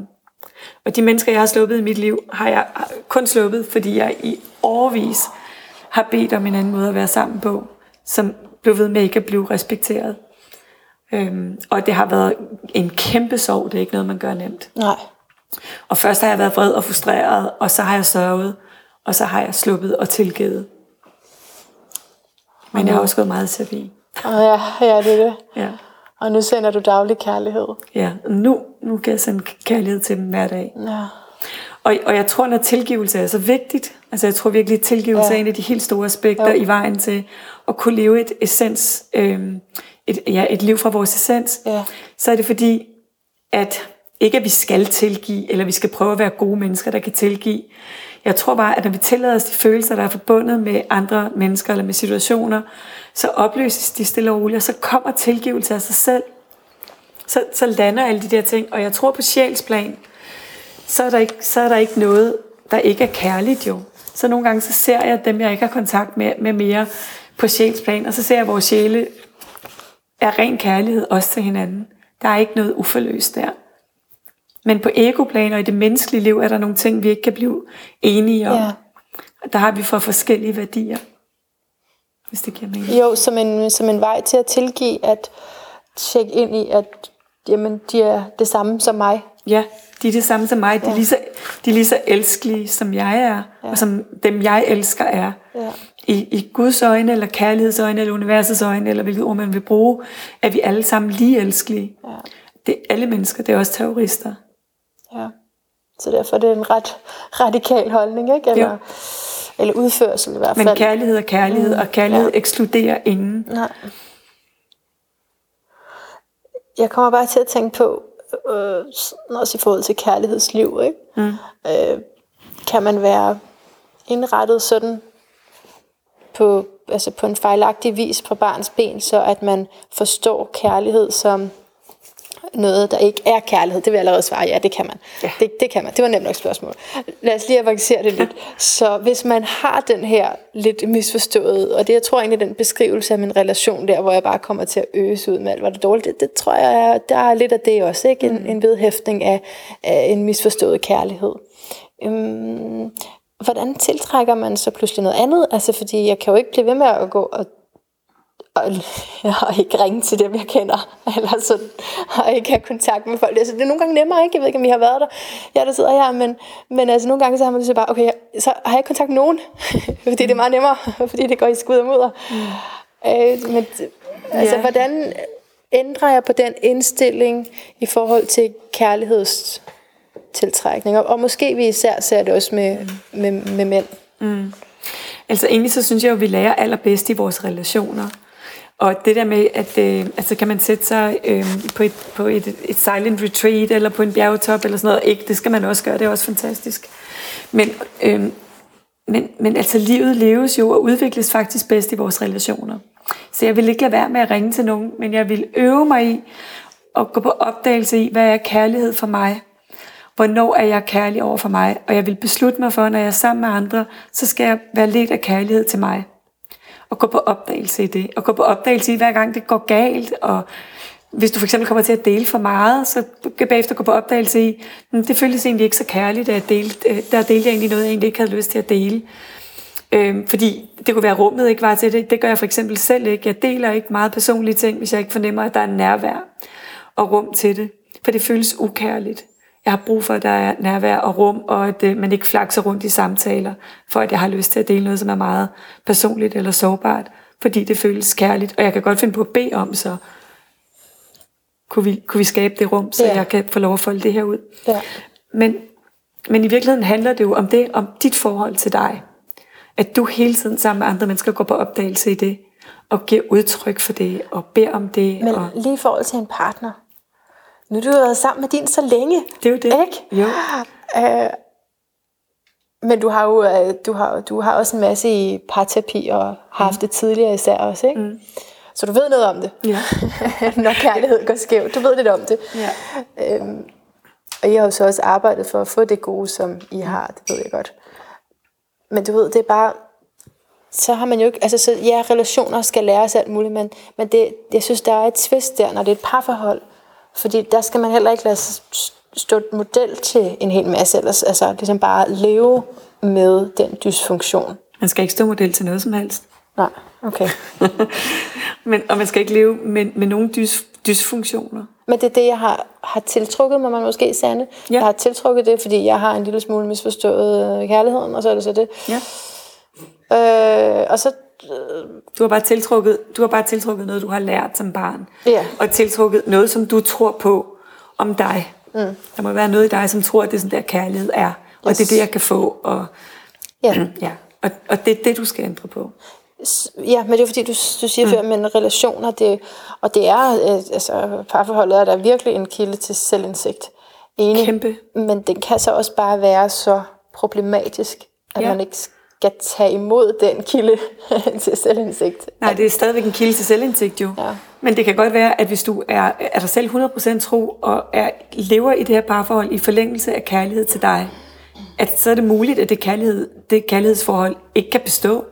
Og de mennesker, jeg har sluppet i mit liv, har jeg kun sluppet, fordi jeg i overvis har bedt om en anden måde at være sammen på, som blev ved med ikke at blive respekteret. Øhm, og det har været en kæmpe sorg, det er ikke noget, man gør nemt. Nej. Og først har jeg været vred og frustreret, og så har jeg sørget, og så har jeg sluppet og tilgivet. Men jeg har også gået meget til terapi. Ja, ja, det er det. Ja. Og nu sender du daglig kærlighed. Ja, nu, nu kan jeg sende kærlighed til dem hver dag. Ja. Og, og jeg tror, når tilgivelse er så vigtigt, altså jeg tror virkelig, at tilgivelse ja. er en af de helt store aspekter jo. i vejen til at kunne leve et essens, øh, et, ja, et liv fra vores essens, ja. så er det fordi, at ikke at vi skal tilgive, eller vi skal prøve at være gode mennesker, der kan tilgive. Jeg tror bare, at når vi tillader os de følelser, der er forbundet med andre mennesker eller med situationer, så opløses de stille og roligt, og så kommer tilgivelse af sig selv. Så, så lander alle de der ting, og jeg tror på sjælsplan, så er, der ikke, så er der ikke noget, der ikke er kærligt jo. Så nogle gange så ser jeg dem, jeg ikke har kontakt med, med mere på sjælsplan, og så ser jeg, at vores sjæle er ren kærlighed også til hinanden. Der er ikke noget uforløst der. Men på egoplan og i det menneskelige liv er der nogle ting, vi ikke kan blive enige om. Ja. Der har vi for forskellige værdier. Hvis det giver mening. Jo, som en, som en vej til at tilgive, at tjekke ind i, at jamen, de er det samme som mig. Ja, de er det samme som mig. De, er lige så, de er lige så elskelige, som jeg er, ja. og som dem, jeg elsker, er. Ja. I, I Guds øjne, eller kærlighedsøjne, eller universets øjne, eller hvilket ord man vil bruge, er vi alle sammen lige elskelige. Ja. Det er alle mennesker, det er også terrorister. Ja. Så derfor er det en ret radikal holdning, ikke? Eller, jo. eller udførsel i hvert fald. Men kærlighed er kærlighed, mm. og kærlighed ja. ekskluderer ingen. Nej. Jeg kommer bare til at tænke på, øh, også i forhold til kærlighedsliv, ikke? Mm. Øh, kan man være indrettet sådan på, altså på en fejlagtig vis på barns ben, så at man forstår kærlighed som noget, der ikke er kærlighed? Det vil jeg allerede svare, ja, det kan man. Ja. Det, det kan man. Det var nemt nok spørgsmål. Lad os lige avancere det lidt. Så hvis man har den her lidt misforstået, og det jeg tror egentlig, den beskrivelse af min relation der, hvor jeg bare kommer til at øse ud med alt, var det dårligt, det, det tror jeg, der er lidt af det også, ikke? En, mm. en vedhæftning af, af en misforstået kærlighed. Øhm, hvordan tiltrækker man så pludselig noget andet? Altså, fordi jeg kan jo ikke blive ved med at gå og og, og ikke ringe til dem, jeg kender, eller sådan, og ikke have kontakt med folk. Altså, det er nogle gange nemmere, ikke? Jeg ved ikke, om I har været der. Jeg der sidder her, men, men altså, nogle gange så har man så bare, okay, så har jeg ikke kontakt med nogen, fordi det er meget nemmere, fordi det går i skud og mudder. Mm. Øh, men altså, yeah. hvordan ændrer jeg på den indstilling i forhold til kærlighedstiltrækning? Og, og måske vi især ser det også med, med, med mænd. Mm. Altså egentlig så synes jeg jo, at vi lærer allerbedst i vores relationer. Og det der med, at øh, altså kan man sætte sig øh, på, et, på et, et silent retreat, eller på en bjergetop, eller sådan noget, ikke, det skal man også gøre, det er også fantastisk. Men, øh, men, men altså livet leves jo og udvikles faktisk bedst i vores relationer. Så jeg vil ikke lade være med at ringe til nogen, men jeg vil øve mig i at gå på opdagelse i, hvad er kærlighed for mig? Hvornår er jeg kærlig over for mig? Og jeg vil beslutte mig for, når jeg er sammen med andre, så skal jeg være lidt af kærlighed til mig. Og gå på opdagelse i det. Og gå på opdagelse i, hver gang det går galt. Og hvis du for eksempel kommer til at dele for meget, så bagefter gå på opdagelse i, hm, det føles egentlig ikke så kærligt, at dele, øh, der delte jeg egentlig noget, jeg egentlig ikke havde lyst til at dele. Øhm, fordi det kunne være rummet ikke var til det. Det gør jeg for eksempel selv ikke. Jeg deler ikke meget personlige ting, hvis jeg ikke fornemmer, at der er nærvær og rum til det. For det føles ukærligt. Jeg har brug for, at der er nærvær og rum, og at øh, man ikke flakser rundt i samtaler, for at jeg har lyst til at dele noget, som er meget personligt eller sårbart, fordi det føles kærligt. Og jeg kan godt finde på at bede om, så kunne vi, kunne vi skabe det rum, så ja. jeg kan få lov at folde det her ud. Ja. Men, men i virkeligheden handler det jo om det, om dit forhold til dig at du hele tiden sammen med andre mennesker går på opdagelse i det, og giver udtryk for det, og beder om det. Men og... lige i forhold til en partner. Nu har du været sammen med din så længe. Det er jo det. Ikke? Jo. Øh, men du har jo øh, du har, du har også en masse i parterapi, og har haft mm. det tidligere især også, ikke? Mm. Så du ved noget om det, ja. når kærlighed går skævt. Du ved lidt om det. Ja. Øhm, og I har jo så også arbejdet for at få det gode, som I har, det ved jeg godt. Men du ved, det er bare, så har man jo ikke, altså så, ja, relationer skal læres alt muligt, men, men det, jeg synes, der er et twist der, når det er et parforhold. Fordi der skal man heller ikke lade stå et model til en hel masse, ellers altså ligesom bare leve med den dysfunktion. Man skal ikke stå model til noget som helst. Nej, okay. men, og man skal ikke leve med, med nogen dys, dysfunktioner. Men det er det, jeg har, har tiltrukket, må man måske sande. Ja. Jeg har tiltrukket det, fordi jeg har en lille smule misforstået øh, kærligheden, og så er det så det. Ja. Øh, og så du har bare tiltrukket, du har bare tiltrukket noget, du har lært som barn. Ja. Og tiltrukket noget, som du tror på om dig. Mm. Der må være noget i dig, som tror, at det er sådan der kærlighed er. Og yes. det er det, jeg kan få. Og, ja. ja. Og, og det er det, du skal ændre på. Ja, men det er fordi, du, du siger mm. før, men relationer, det, og det er, øh, altså parforholdet er der virkelig en kilde til selvindsigt. Enig. Kæmpe. Men den kan så også bare være så problematisk, at ja. man ikke skal tage imod den kilde til selvindsigt. Nej, det er stadigvæk en kilde til selvindsigt jo. Ja. Men det kan godt være, at hvis du er, er dig selv 100% tro, og er, lever i det her parforhold i forlængelse af kærlighed til dig, at så er det muligt, at det, kærlighed, det kærlighedsforhold ikke kan bestå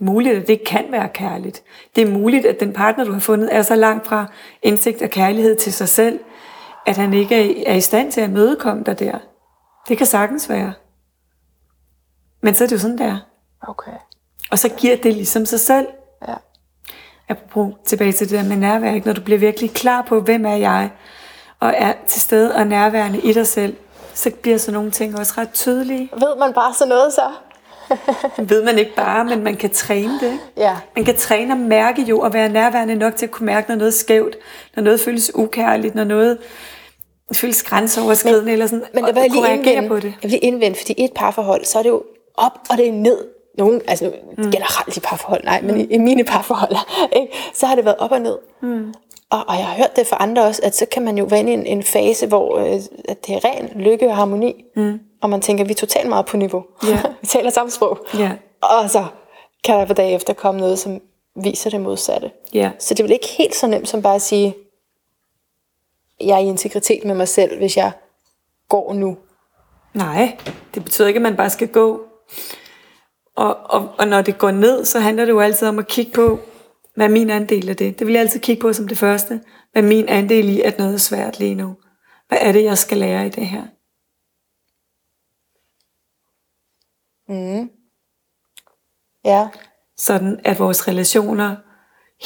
muligt, at det kan være kærligt. Det er muligt, at den partner, du har fundet, er så langt fra indsigt og kærlighed til sig selv, at han ikke er i stand til at mødekomme dig der. Det kan sagtens være. Men så er det jo sådan, der. Okay. Og så giver det ligesom sig selv. Ja. Apropos tilbage til det der med nærvær, når du bliver virkelig klar på, hvem er jeg, og er til stede og nærværende i dig selv, så bliver sådan nogle ting også ret tydelige. Ved man bare så noget så? ved man ikke bare, men man kan træne det. Ja. Man kan træne og mærke jo, og være nærværende nok til at kunne mærke, når noget er skævt, når noget føles ukærligt, når noget føles grænseoverskridende, men, eller sådan, men der vil jeg lige indvende, på det. Jeg vil lige indvende, fordi i et parforhold, så er det jo op, og det er ned. Nogle, altså mm. generelt i parforhold, nej, men i, i mine parforhold, ikke? så har det været op og ned. Mm. Og, og jeg har hørt det fra andre også, at så kan man jo være inde i en, en fase, hvor øh, at det er ren lykke og harmoni. Mm. Og man tænker, vi er totalt meget på niveau. Yeah. vi taler samme sprog. Yeah. Og så kan der på dag efter komme noget, som viser det modsatte. Yeah. Så det er vel ikke helt så nemt som bare at sige, jeg er i integritet med mig selv, hvis jeg går nu. Nej, det betyder ikke, at man bare skal gå. Og, og, og når det går ned, så handler det jo altid om at kigge på, hvad min andel af det? Det vil jeg altid kigge på som det første. Hvad min andel i, at noget er svært lige nu? Hvad er det, jeg skal lære i det her? Mm. Ja. Sådan at vores relationer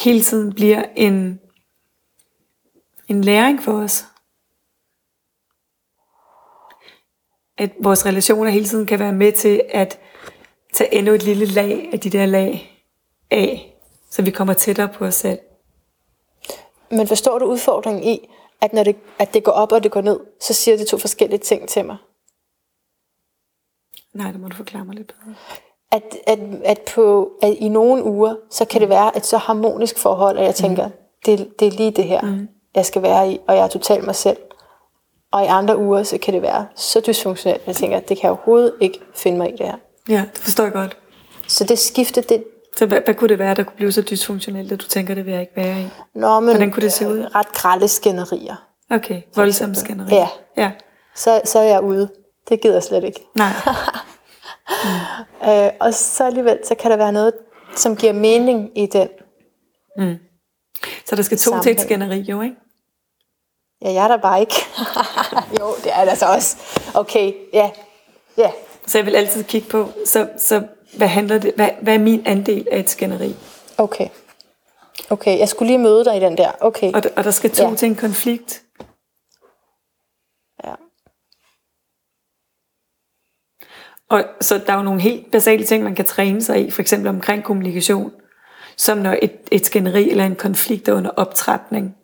hele tiden bliver en, en læring for os. At vores relationer hele tiden kan være med til at tage endnu et lille lag af de der lag af, så vi kommer tættere på os selv. Men forstår du udfordringen i, at når det, at det går op og det går ned, så siger det to forskellige ting til mig? Nej, det må du forklare mig lidt bedre. At, at, at, på, at i nogle uger, så kan det være et så harmonisk forhold, at jeg tænker, mm. det, det er lige det her, mm. jeg skal være i, og jeg er totalt mig selv. Og i andre uger, så kan det være så dysfunktionelt, at jeg tænker, det kan jeg overhovedet ikke finde mig i det her. Ja, det forstår jeg godt. Så det skifte, det, Så hvad, hvad kunne det være, der kunne blive så dysfunktionelt, at du tænker, det vil jeg ikke være i? Nå, men Hvordan kunne det se ud? øh, ret grælde skænderier. Okay, voldsomme skænderi. Ja. Ja, Så, så er jeg ude. Det gider jeg slet ikke. nej. Øh, og så alligevel, så kan der være noget, som giver mening i den. Så der skal to til Sammenhæng. et skænderi, jo, ikke? Ja, jeg er der bare ikke. jo, det er der så også. Okay, ja. Ja, Så jeg vil altid kigge på, så, så hvad, handler det, hvad, hvad er min andel af et skænderi? okay. Okay, jeg skulle lige møde dig i den der. Okay. Og, og der skal to Ja. til en konflikt. Ja. Og så der er jo nogle helt basale ting, man kan træne sig i, for eksempel omkring kommunikation, som når et, et skænderi eller en konflikt er under optrapning.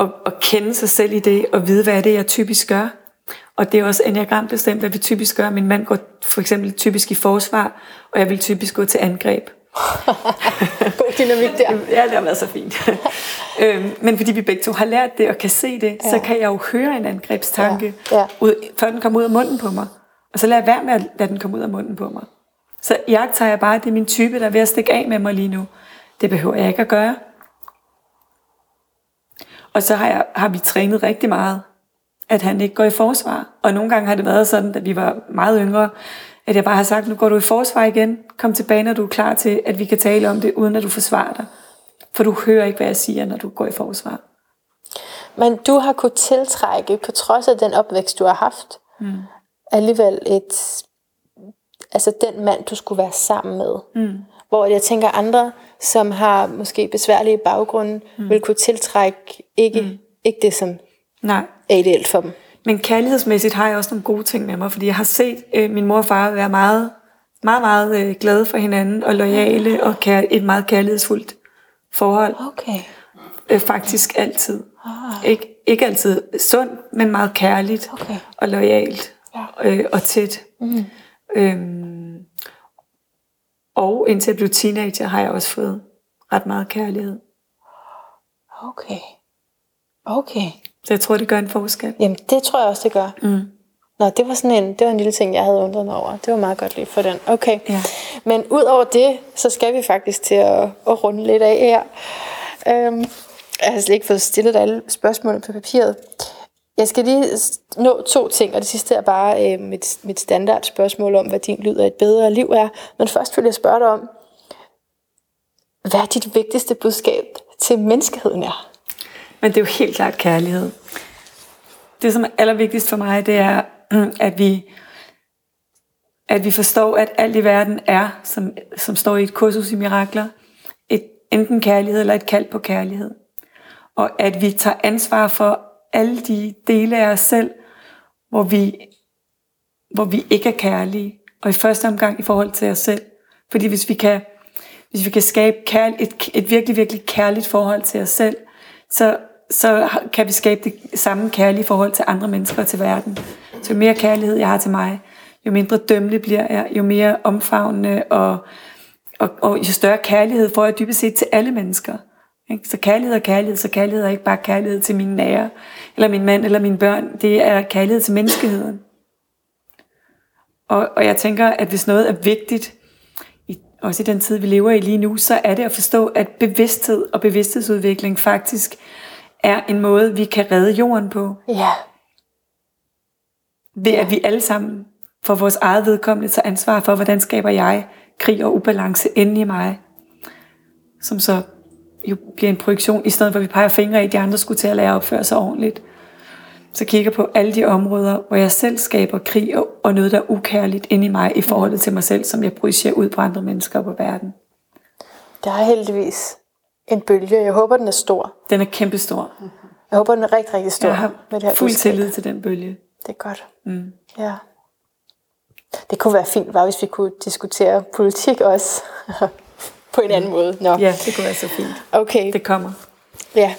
Og, og kende sig selv i det, og vide, hvad er det, jeg typisk gør. Og det er også enneagram bestemt, hvad vi typisk gør. Min mand går for eksempel typisk i forsvar, og jeg vil typisk gå til angreb. God dynamik der. Ja, det har været så fint. øhm, men fordi vi begge to har lært det og kan se det, ja. så kan jeg jo høre en angrebstanke, Ja, ja. Ud, før den kommer ud af munden på mig. Og så lader jeg være med at lade den komme ud af munden på mig. Så tager jeg bare, at det er min type, der er ved at stikke af med mig lige nu. Det behøver jeg ikke at gøre. Og så har, jeg, har vi trænet rigtig meget, at han ikke går i forsvar. Og nogle gange har det været sådan, da vi var meget yngre, at jeg bare har sagt, nu går du i forsvar igen. Kom tilbage, når du er klar til, at vi kan tale om det, uden at du forsvarer dig. For du hører ikke, hvad jeg siger, når du går i forsvar. Men du har kunnet tiltrække, på trods af den opvækst, du har haft, mm. alligevel et, altså den mand, du skulle være sammen med. Mm. Hvor jeg tænker, andre, som har måske besværlige baggrunde, mm. vil kunne tiltrække ikke, mm. ikke det, som Nej. er ideelt for dem. Men kærlighedsmæssigt har jeg også nogle gode ting med mig, fordi jeg har set øh, min mor og far være meget, meget, meget øh, glade for hinanden, og lojale, og kær- et meget kærlighedsfuldt forhold. Okay. Øh, faktisk altid. Ikke, ikke altid sundt, men meget kærligt Okay. og lojalt Ja. øh, og tæt. Mm. Øhm, og indtil jeg blev teenager, har jeg også fået ret meget kærlighed. Okay. Okay. Så jeg tror, det gør en forskel. Jamen, det tror jeg også, det gør. Mm. Nå, det var sådan en, det var en lille ting, jeg havde undret mig over. Det var meget godt lige for den. Okay. Ja. Men ud over det, så skal vi faktisk til at, at runde lidt af her. Øhm, jeg har slet ikke fået stillet alle spørgsmålene på papiret. Jeg skal lige nå to ting, og det sidste er bare øh, mit, mit standard spørgsmål om, hvad din lyd af et bedre liv er. Men først vil jeg spørge dig om, hvad er dit vigtigste budskab til menneskeheden er? Men det er jo helt klart kærlighed. Det, som er allervigtigst for mig, det er, at vi, at vi forstår, at alt i verden er, som, som står i et kursus i mirakler, et, enten kærlighed eller et kald på kærlighed. Og at vi tager ansvar for alle de dele af os selv, hvor vi, hvor vi ikke er kærlige. Og i første omgang i forhold til os selv. Fordi hvis vi kan, hvis vi kan skabe kærl- et, et virkelig, virkelig kærligt forhold til os selv, så, så kan vi skabe det samme kærlige forhold til andre mennesker og til verden. Så jo mere kærlighed jeg har til mig, jo mindre dømmelig bliver jeg, jo mere omfavnende og, og, og jo større kærlighed får jeg dybest set til alle mennesker. Ikke? Så kærlighed er kærlighed, så kærlighed er ikke bare kærlighed til mine nære, eller min mand, eller mine børn. Det er kærlighed til menneskeheden. Og, og jeg tænker, at hvis noget er vigtigt, i, også i den tid, vi lever i lige nu, så er det at forstå, at bevidsthed og bevidsthedsudvikling faktisk er en måde, vi kan redde jorden på. Ja, Ved at vi alle sammen for vores eget vedkommende tager ansvar for, hvordan skaber jeg krig og ubalance inde i mig. Som så jo bliver en projektion, i stedet for at vi peger fingre i, at de andre skulle til at lære at opføre sig ordentligt. Så kigger på alle de områder, hvor jeg selv skaber krig og, og noget, der er ukærligt inde i mig i forhold til mig selv, som jeg projicerer ud på andre mennesker og på verden. der er heldigvis en bølge. Jeg håber, den er stor. Den er kæmpestor. Jeg håber, den er rigtig, rigtig stor. Jeg har med det her fuld budskab. tillid til den bølge. Det er godt. Mm. Ja. Det kunne være fint, bare hvis vi kunne diskutere politik også. på en anden måde. Nå. Ja, det kunne være så fint. Okay. Det kommer. Ja.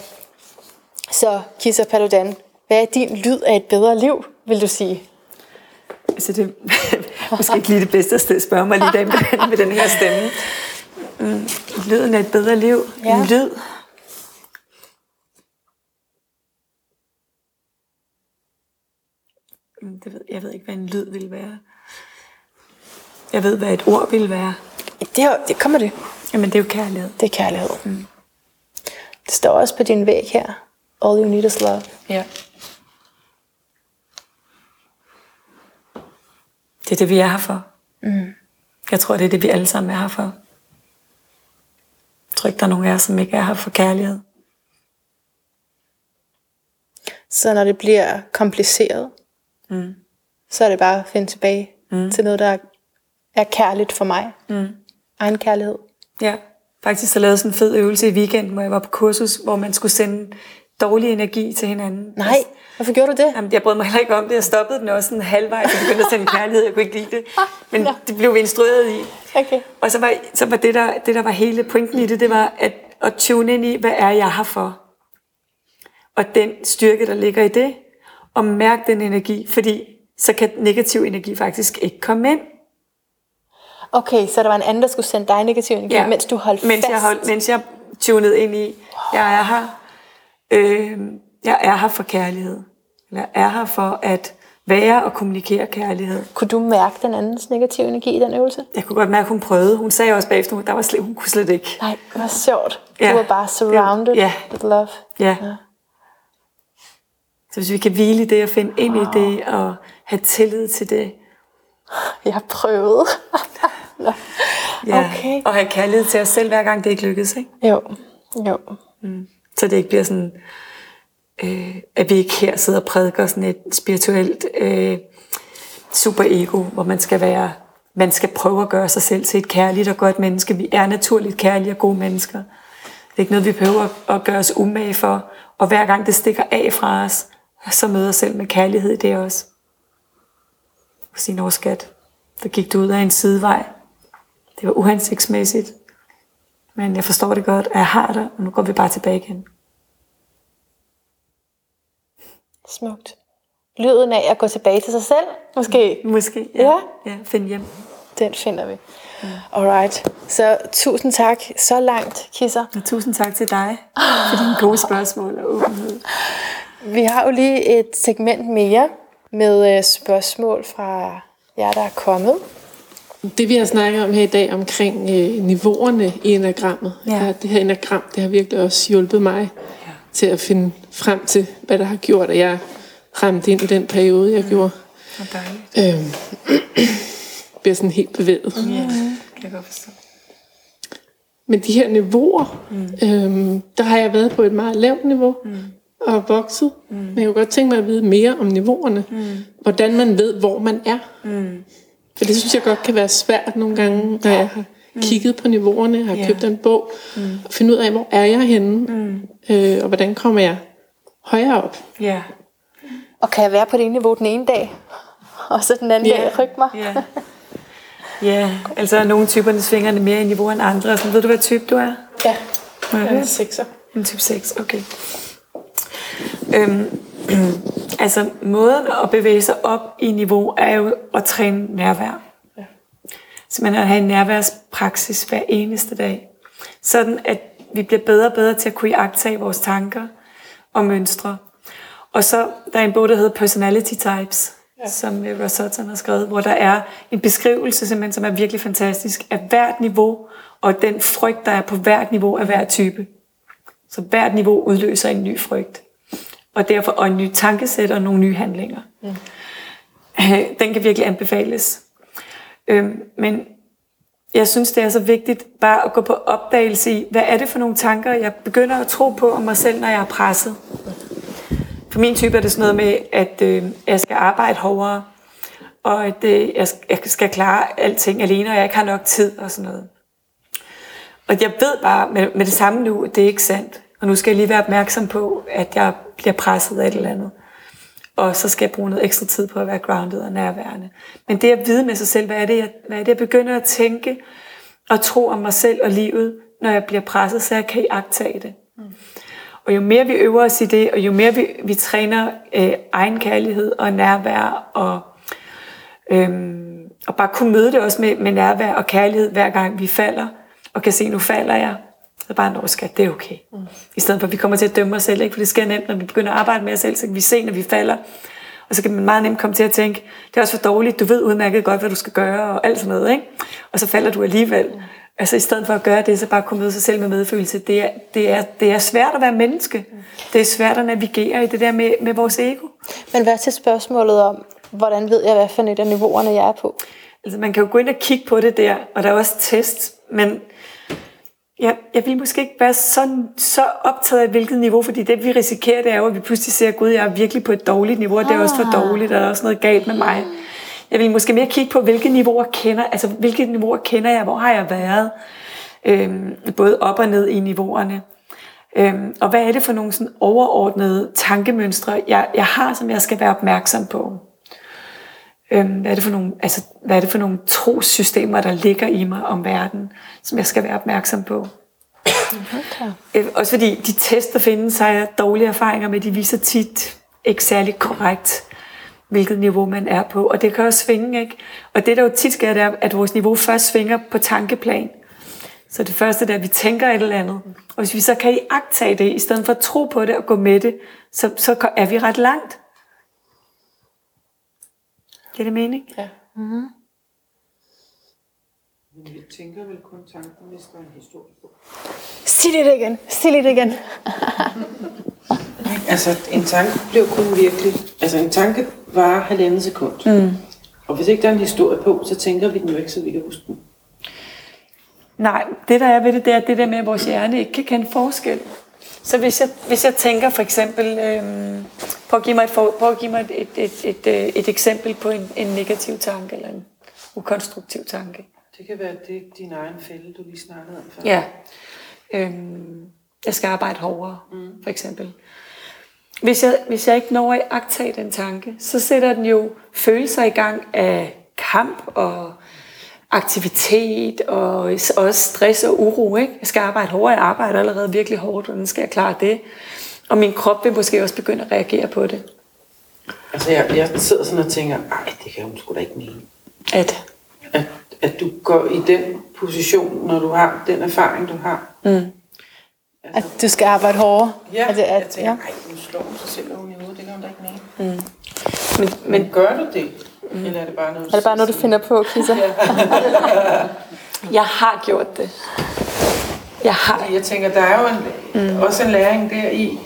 Så Kisa Paludan, hvad er din lyd af et bedre liv, vil du sige? Altså det er måske ikke lige det bedste sted at spørge mig lige dag med, den, med den her stemme. Mm, lyden af et bedre liv. Ja. En lyd. Mm, Det ved, jeg ved ikke, hvad en lyd vil være. Jeg ved, hvad et ord vil være. Det, er, det kommer det. Jamen, det er jo kærlighed. Det er kærlighed. Mm. Det står også på din væg her. All you need is love. Ja. Det er det, vi er her for. Mm. Jeg tror, det er det, vi alle sammen er her for. Jeg tror ikke, der er nogen af os, som ikke er her for kærlighed. Så når det bliver kompliceret, Mm. så er det bare at finde tilbage mm. til noget, der er kærligt for mig. Mm. Egen kærlighed. Ja, faktisk så lavede sådan en fed øvelse i weekenden, hvor jeg var på kursus, hvor man skulle sende dårlig energi til hinanden. Nej, hvorfor gjorde du det? Jamen, jeg brød mig heller ikke om det. Jeg stoppede den også sådan halvvejs, og begyndte at sende kærlighed. Jeg kunne ikke lide det. Men Nå. det blev vi instrueret i. Okay. Og så var, så var det, der, det, der var hele pointen i det, det var at, at tune ind i, hvad er jeg her for? Og den styrke, der ligger i det, og mærke den energi, fordi så kan negativ energi faktisk ikke komme ind. Okay, så der var en anden, der skulle sende dig negativ energi, ja. mens du holdt mens fast. Jeg holdt, mens jeg tunede ind i, jeg er her, øh, jeg er her for kærlighed. Eller jeg er her for at være og kommunikere kærlighed. Kunne du mærke den andens negative energi i den øvelse? Jeg kunne godt mærke, at hun prøvede. Hun sagde også bagefter, at der var slet, hun kunne slet ikke. Nej, det var sjovt. Du Ja. var bare surrounded Ja. with love. Ja. Så hvis vi kan hvile i det og finde ind i det og have tillid til det. Jeg har Nå. Okay. Og have kærlighed til os selv, hver gang det ikke lykkes. Ikke? Jo, jo. Så det ikke bliver sådan, øh, at vi ikke her sidder og prædiker sådan et spirituelt øh, superego, hvor man skal være, man skal prøve at gøre sig selv til et kærligt og godt menneske. Vi er naturligt kærlige og gode mennesker. Det er ikke noget, vi behøver at gøre os umage for. Og hver gang det stikker af fra os, så møder os selv med kærlighed i det også. Sige, når skat, der gik du ud af en sidevej. Det var uhensigtsmæssigt. Men jeg forstår det godt, at jeg har det, og nu går vi bare tilbage igen. Smukt. Lyden af at gå tilbage til sig selv, måske. Måske, ja. Ja. ja find hjem. Den finder vi. Alright. Så tusind tak så langt, Kisser. Og tusind tak til dig for dine gode spørgsmål og åbenhed. Vi har jo lige et segment mere med øh, spørgsmål fra jer, der er kommet. Det vi har snakket om her i dag omkring øh, niveauerne i enagrammet, Ja. ja. det her enagram, det har virkelig også hjulpet mig ja. til at finde frem til, hvad der har gjort, at jeg ramte ind i den periode, jeg mm. gjorde. Hvor dejligt. Øhm, bliver sådan helt bevæget. Ja, kan jeg godt forstå. Men de her niveauer, mm. øhm, der har jeg været på et meget lavt niveau mm. og vokset. Mm. Men jeg kunne godt tænke mig at vide mere om niveauerne. Mm. Hvordan man ved, hvor man er. Mm. For det synes jeg godt kan være svært nogle gange, når jeg har kigget på niveauerne, har Ja. købt en bog, mm. og finde ud af, hvor er jeg henne, mm. øh, og hvordan kommer jeg højere op. Ja. Og kan jeg være på det ene niveau den ene dag, og så den anden Ja. dag rykke mig? Ja. Ja, altså er nogle typerne svinger det mere i niveau end andre. Så ved du, hvad type du er? Ja. Jeg er høre? sekser. En type 6, okay. Øhm, altså, måden at bevæge sig op i niveau er jo at træne nærvær. Ja. Så man at have en nærværspraksis hver eneste dag. Sådan at vi bliver bedre og bedre til at kunne iagttage vores tanker og mønstre. Og så der er en bog, der hedder Personality Types, ja. som øh, Ross Sutton har skrevet, hvor der er en beskrivelse, simpelthen, som er virkelig fantastisk, af hvert niveau, og den frygt, der er på hvert niveau af hver type. Så hvert niveau udløser en ny frygt. Og derfor og en ny tankesæt og nogle nye handlinger. Mm. Den kan virkelig anbefales. Øhm, men jeg synes, det er så vigtigt bare at gå på opdagelse i, hvad er det for nogle tanker, jeg begynder at tro på om mig selv, når jeg er presset. For min type er det sådan noget med, at øh, jeg skal arbejde hårdere, og at øh, jeg, skal, jeg skal klare alting alene, og jeg ikke har nok tid og sådan noget. Og jeg ved bare med, med det samme nu, at det er ikke sandt. Og nu skal jeg lige være opmærksom på, at jeg bliver presset af et eller andet. Og så skal jeg bruge noget ekstra tid på at være grounded og nærværende. Men det at vide med sig selv, hvad er det, jeg, hvad er det, jeg begynder at tænke og tro om mig selv og livet, når jeg bliver presset, så jeg kan iagtage det. Mm. Og jo mere vi øver os i det, og jo mere vi, vi træner øh, egen kærlighed og nærvær, og, øhm, og bare kunne møde det også med, med nærvær og kærlighed, hver gang vi falder, og kan se, nu falder jeg, så bare, når skat, det er okay. Mm. I stedet for, at vi kommer til at dømme os selv, ikke? for det sker nemt, når vi begynder at arbejde med os selv, så kan vi se, når vi falder, og så kan man meget nemt komme til at tænke, det er også for dårligt, du ved udmærket godt, hvad du skal gøre, og alt sådan noget, ikke? Og så falder du alligevel. Mm. Altså i stedet for at gøre det, så bare kunne møde sig selv med medfølelse. Det er, det er, det er svært at være menneske. Det er svært at navigere i det der med, med vores ego. Men hvad til spørgsmålet om, hvordan ved jeg, hvad for et af niveauerne jeg er på? Altså man kan jo gå ind og kigge på det der, og der er også test, men jeg, jeg vil måske ikke være så, så optaget af hvilket niveau, fordi det vi risikerer, det er jo, at vi pludselig ser, Gud, jeg er virkelig på et dårligt niveau, og det er også for ah. dårligt, og der er også noget galt med mig. Jeg vil måske mere kigge på, hvilke niveauer kender, altså hvilke niveauer kender jeg, hvor har jeg været, øhm, både op og ned i niveauerne. Øhm, og hvad er det for nogle sådan overordnede tankemønstre, jeg, jeg har, som jeg skal være opmærksom på? Øhm, hvad, er det for nogle, altså, hvad er det for nogle trosystemer, der ligger i mig om verden, som jeg skal være opmærksom på? Okay. Øh, også fordi de tester findes, har jeg dårlige erfaringer med, de viser tit ikke særlig korrekt, hvilket niveau man er på. Og det kan også svinge, ikke? Og det, der jo tit sker, det er, at vores niveau først svinger på tankeplan. Så det første er, at vi tænker et eller andet. Og hvis vi så kan iagtage det, i stedet for at tro på det og gå med det, så, så er vi ret langt. Giver det mening? Ja. Mm-hmm. Men vi tænker vel kun tanken, hvis der er en historie på. Sig det igen. Sig det igen. altså, en tanke blev kun virkelig... Altså, en tanke var halvandet sekund. Mm. Og hvis ikke der er en historie på, så tænker vi den jo ikke, så vi kan huske den. Nej, det der er ved det, det er det der med, at vores hjerne ikke kan kende forskel. Så hvis jeg, hvis jeg tænker for eksempel, øhm, prøv at give mig, et, for, prøv at give mig et, et, et, et, øh, et eksempel på en, en negativ tanke, eller en ukonstruktiv tanke. Det kan være det, din egen fælde, du lige snakkede om før. Ja. Øhm, jeg skal arbejde hårdere, mm. for eksempel. Hvis jeg, hvis jeg ikke når at agtage den tanke, så sætter den jo følelser i gang af kamp og aktivitet og også stress og uro. Ikke? Jeg skal arbejde hårdere, jeg arbejder allerede virkelig hårdt, hvordan skal jeg klare det? Og min krop vil måske også begynde at reagere på det. Altså jeg, jeg sidder sådan og tænker, nej, det kan hun sgu da ikke mene. At? At, at du går i den position, når du har den erfaring, du har. Mm. Altså, at du skal arbejde hårdere? Ja, at, at, jeg tænker, ja. nej, nu slår hun sig selv oven i hovedet, det kan hun da ikke mene. Mm. Men, men, men gør du det? Mm. Eller er det bare noget, er det bare noget, du finder på, Kisa? jeg har gjort det. Jeg har. Jeg tænker, der er jo en, mm. også en læring der i,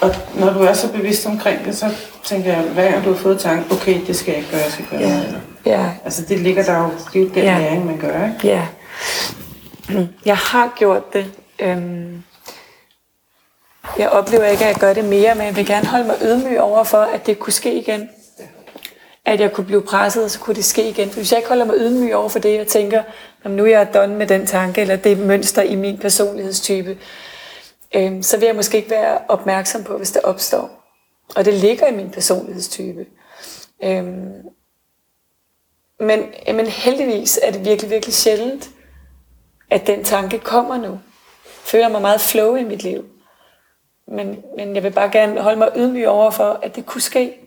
og når du er så bevidst omkring det, så tænker jeg, hver gang du har fået tanke, okay, det skal jeg ikke gøre, jeg skal gøre ja. noget Ja. Altså det ligger der jo, det er jo den ja. læring, man gør, ikke? Ja. Jeg har gjort det. Øhm, jeg oplever ikke, at jeg gør det mere, men jeg vil gerne holde mig ydmyg over for, at det kunne ske igen at jeg kunne blive presset, og så kunne det ske igen. For hvis jeg ikke holder mig ydmyg over for det, jeg tænker, at nu er jeg done med den tanke, eller det mønster i min personlighedstype, øh, så vil jeg måske ikke være opmærksom på, hvis det opstår. Og det ligger i min personlighedstype. Øh, men, men heldigvis er det virkelig, virkelig sjældent, at den tanke kommer nu. Jeg føler mig meget flow i mit liv. Men, men jeg vil bare gerne holde mig ydmyg over for, at det kunne ske.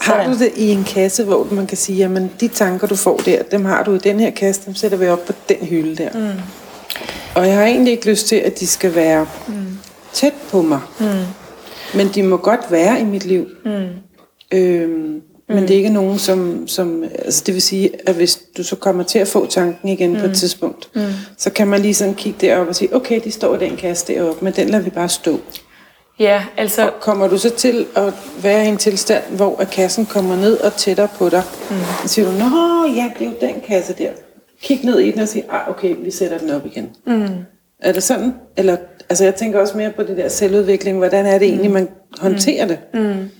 Har du det i en kasse, hvor man kan sige, jamen de tanker, du får der, dem har du i den her kasse, dem sætter vi op på den hylde der. Mm. Og jeg har egentlig ikke lyst til, at de skal være mm. tæt på mig. Mm. Men de må godt være i mit liv. Mm. Øhm, men mm. det er ikke nogen, som, som... Altså det vil sige, at hvis du så kommer til at få tanken igen mm. på et mm. tidspunkt, mm. så kan man lige sådan kigge derop og sige, okay, de står i den kasse deroppe, men den lader vi bare stå. Ja, altså... Og kommer du så til at være i en tilstand, hvor at kassen kommer ned og tættere på dig, mm. så siger du, nå ja, det er jo den kasse der. Kig ned i den og sig, ah, okay, vi sætter den op igen. Mm. Er det sådan? Eller, altså jeg tænker også mere på det der selvudvikling. Hvordan er det egentlig, man håndterer det? Mm.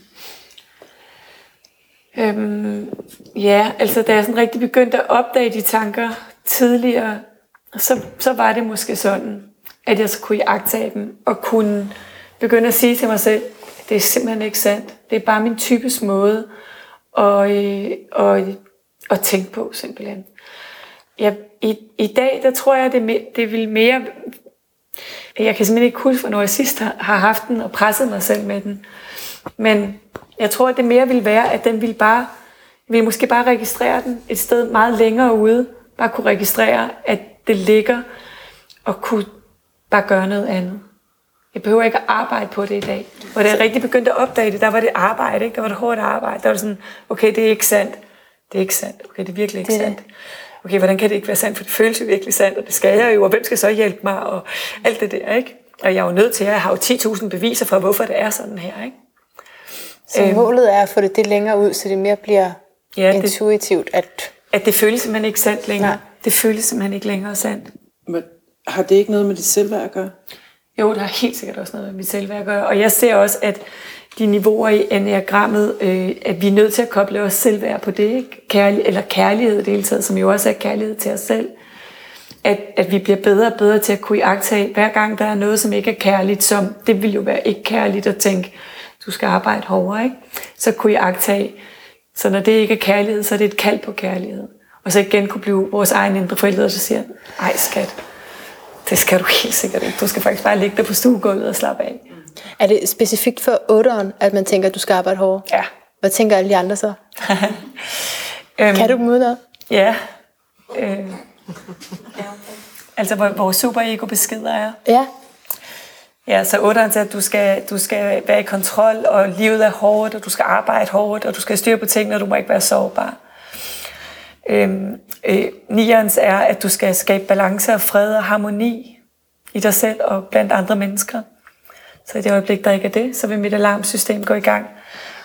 Øhm, ja, altså da jeg sådan rigtig begyndte at opdage de tanker tidligere, så, så var det måske sådan, at jeg så kunne jagtage dem og kunne begynde at sige til mig selv, det er simpelthen ikke sandt. Det er bare min types måde at, øh, at, at tænke på, simpelthen. Jeg, i, I dag, der tror jeg, det, det vil mere... Jeg kan simpelthen ikke huske, hvornår jeg sidst har har haft den og presset mig selv med den. Men jeg tror, at det mere vil være, at den vil bare, vil måske bare registrere den et sted meget længere ude. Bare kunne registrere, at det ligger og kunne bare gøre noget andet. Jeg behøver ikke at arbejde på det i dag. Hvor da jeg rigtig begyndte at opdage det, der var det arbejde, ikke? der var det hårdt arbejde. Der var det sådan, okay, det er ikke sandt. Det er ikke sandt. Okay, det er virkelig ikke Det sandt. Okay, hvordan kan det ikke være sandt? For det føles jo virkelig sandt, og det skal jeg jo, og hvem skal så hjælpe mig, og alt det der, ikke? Og jeg er jo nødt til, at jeg har jo 10.000 beviser for, hvorfor det er sådan her, ikke? Så Øhm. målet er at få det det længere ud, så det mere bliver Ja, ja, det- intuitivt, at At det føles simpelthen ikke sandt længere. Nej. Det føles simpelthen ikke længere sandt. Men har det ikke noget med dit selvværd at gøre? Jo, der er helt sikkert også noget med mit selvværd at gøre. Og jeg ser også, at de niveauer i enagrammet, øh, at vi er nødt til at koble os selvværd på det, ikke? Kærlig, eller kærlighed i det hele taget, som jo også er kærlighed til os selv. At, at vi bliver bedre og bedre til at kunne iagtage, hver gang der er noget, som ikke er kærligt, som det vil jo være ikke kærligt at tænke, du skal arbejde hårdere, ikke? Så kunne iagtage, så når det ikke er kærlighed, så er det et kald på kærlighed. Og så igen kunne blive vores egen indre forældre, der siger, ej skat, det skal du helt sikkert ikke. Du skal faktisk bare ligge der på stuegulvet og slappe af. er det specifikt for otteren, at man tænker, at du skal arbejde hårdere? Ja. Hvad tænker alle de andre så? Øhm, Kan du dem udenad? Ja. Øh, altså, hvor vores superego beskeder er. Ja. Ja, så otteren til, at du skal, du skal være i kontrol, og livet er hårdt, og du skal arbejde hårdt, og du skal styre på tingene, og du må ikke være sårbar. Øhm, øh, nierens er, at du skal skabe balance og fred og harmoni i dig selv og blandt andre mennesker. Så i det øjeblik, der ikke er det, så vil mit alarmsystem gå i gang.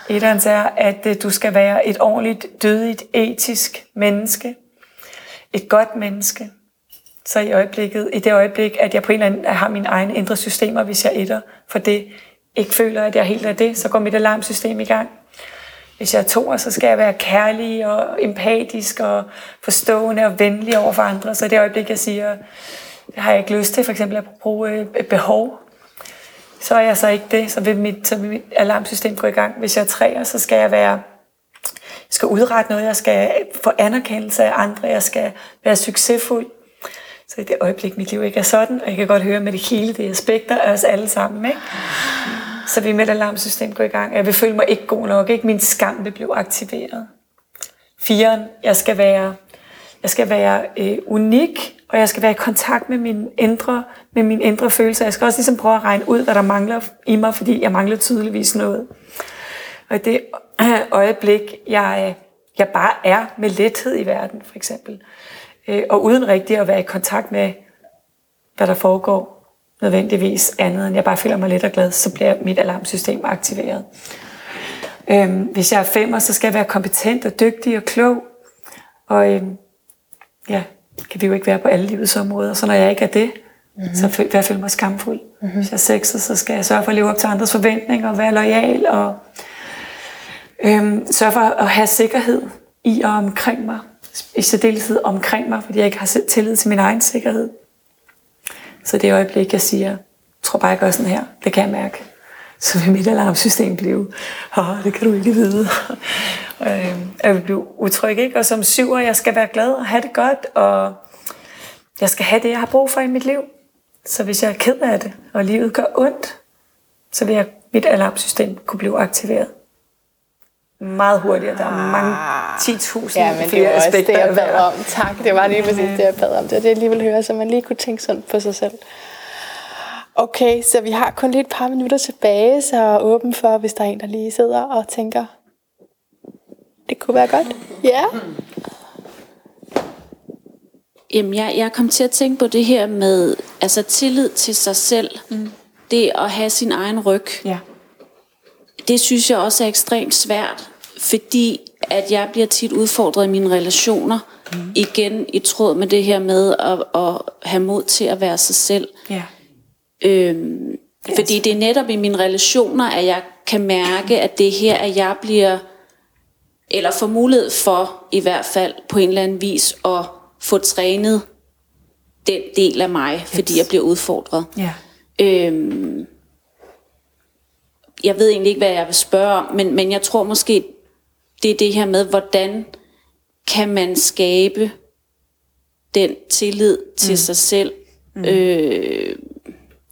Etterens er, at øh, du skal være et ordentligt, dødigt, etisk menneske. Et godt menneske. Så i øjeblikket, i det øjeblik, at jeg på en eller anden har mine egne indre systemer, hvis jeg etter for det, ikke føler, at jeg helt er det, så går mit alarmsystem i gang. Hvis jeg er toer, så skal jeg være kærlig og empatisk og forstående og venlig over for andre. Så i det øjeblik, jeg siger, det har jeg ikke lyst til, for eksempel at bruge øh, et behov, så er jeg så ikke det, så vil mit, så vil mit alarmsystem gå i gang. Hvis jeg er træer, så skal jeg være jeg skal udrette noget, jeg skal få anerkendelse af andre, jeg skal være succesfuld. Så i det øjeblik, mit liv ikke er sådan, og jeg kan godt høre med det hele, det aspekter af os alle sammen, ikke? Så vil mit alarmsystem gå i gang. Jeg vil føle mig ikke god nok, ikke? min skam vil blive aktiveret. Firen, jeg skal være, jeg skal være øh, unik, og jeg skal være i kontakt med min indre, med mine indre følelser. Jeg skal også ligesom prøve at regne ud, hvad der mangler i mig, fordi jeg mangler tydeligvis noget. Og i det øjeblik, jeg, jeg bare er med lethed i verden, for eksempel, øh, og uden rigtig at være i kontakt med, hvad der foregår, nødvendigvis andet, end jeg bare føler mig let og glad, så bliver mit alarmsystem aktiveret. Øhm, hvis jeg er femmer, så skal jeg være kompetent og dygtig og klog. Og øhm, ja, kan vi jo ikke være på alle livets områder. Så når jeg ikke er det, mm-hmm. så vil jeg føle mig skamfuld. Mm-hmm. Hvis jeg er sekser, så skal jeg sørge for at leve op til andres forventninger og være lojal og øhm, sørge for at have sikkerhed i og omkring mig. I særdeleshed omkring mig, fordi jeg ikke har tillid til min egen sikkerhed. Så det øjeblik, jeg siger, tror bare, jeg gør sådan her, det kan jeg mærke. Så vil mit alarmsystem blive, oh, det kan du ikke vide. øh, jeg vil blive utryg, ikke? Og som syver, jeg skal være glad og have det godt, og jeg skal have det, jeg har brug for i mit liv. Så hvis jeg er ked af det, og livet gør ondt, så vil jeg, mit alarmsystem kunne blive aktiveret meget hurtigere. Der er mange 10.000 Ja, men det flere var også det, aspekter. jeg bad om. Tak, det var lige præcis det, jeg bad om. Det var det, jeg lige ville høre, så man lige kunne tænke sådan på sig selv. Okay, så vi har kun lige et par minutter tilbage, så åben for, hvis der er en, der lige sidder og tænker, det kunne være godt. Ja. Jamen, jeg, jeg kom til at tænke på det her med altså tillid til sig selv. Mm. Det at have sin egen ryg. Ja. Det synes jeg også er ekstremt svært, fordi at jeg bliver tit udfordret i mine relationer. Mm. Igen i tråd med det her med at, at have mod til at være sig selv. ja. Øhm, fordi det er netop i mine relationer, at jeg kan mærke, at det er her, at jeg bliver, eller får mulighed for i hvert fald på en eller anden vis, at få trænet den del af mig, fordi jeg bliver udfordret. Ja. Øhm, jeg ved egentlig ikke, hvad jeg vil spørge om, men, men jeg tror måske, det er det her med, hvordan kan man skabe den tillid til mm. sig selv, mm. øh,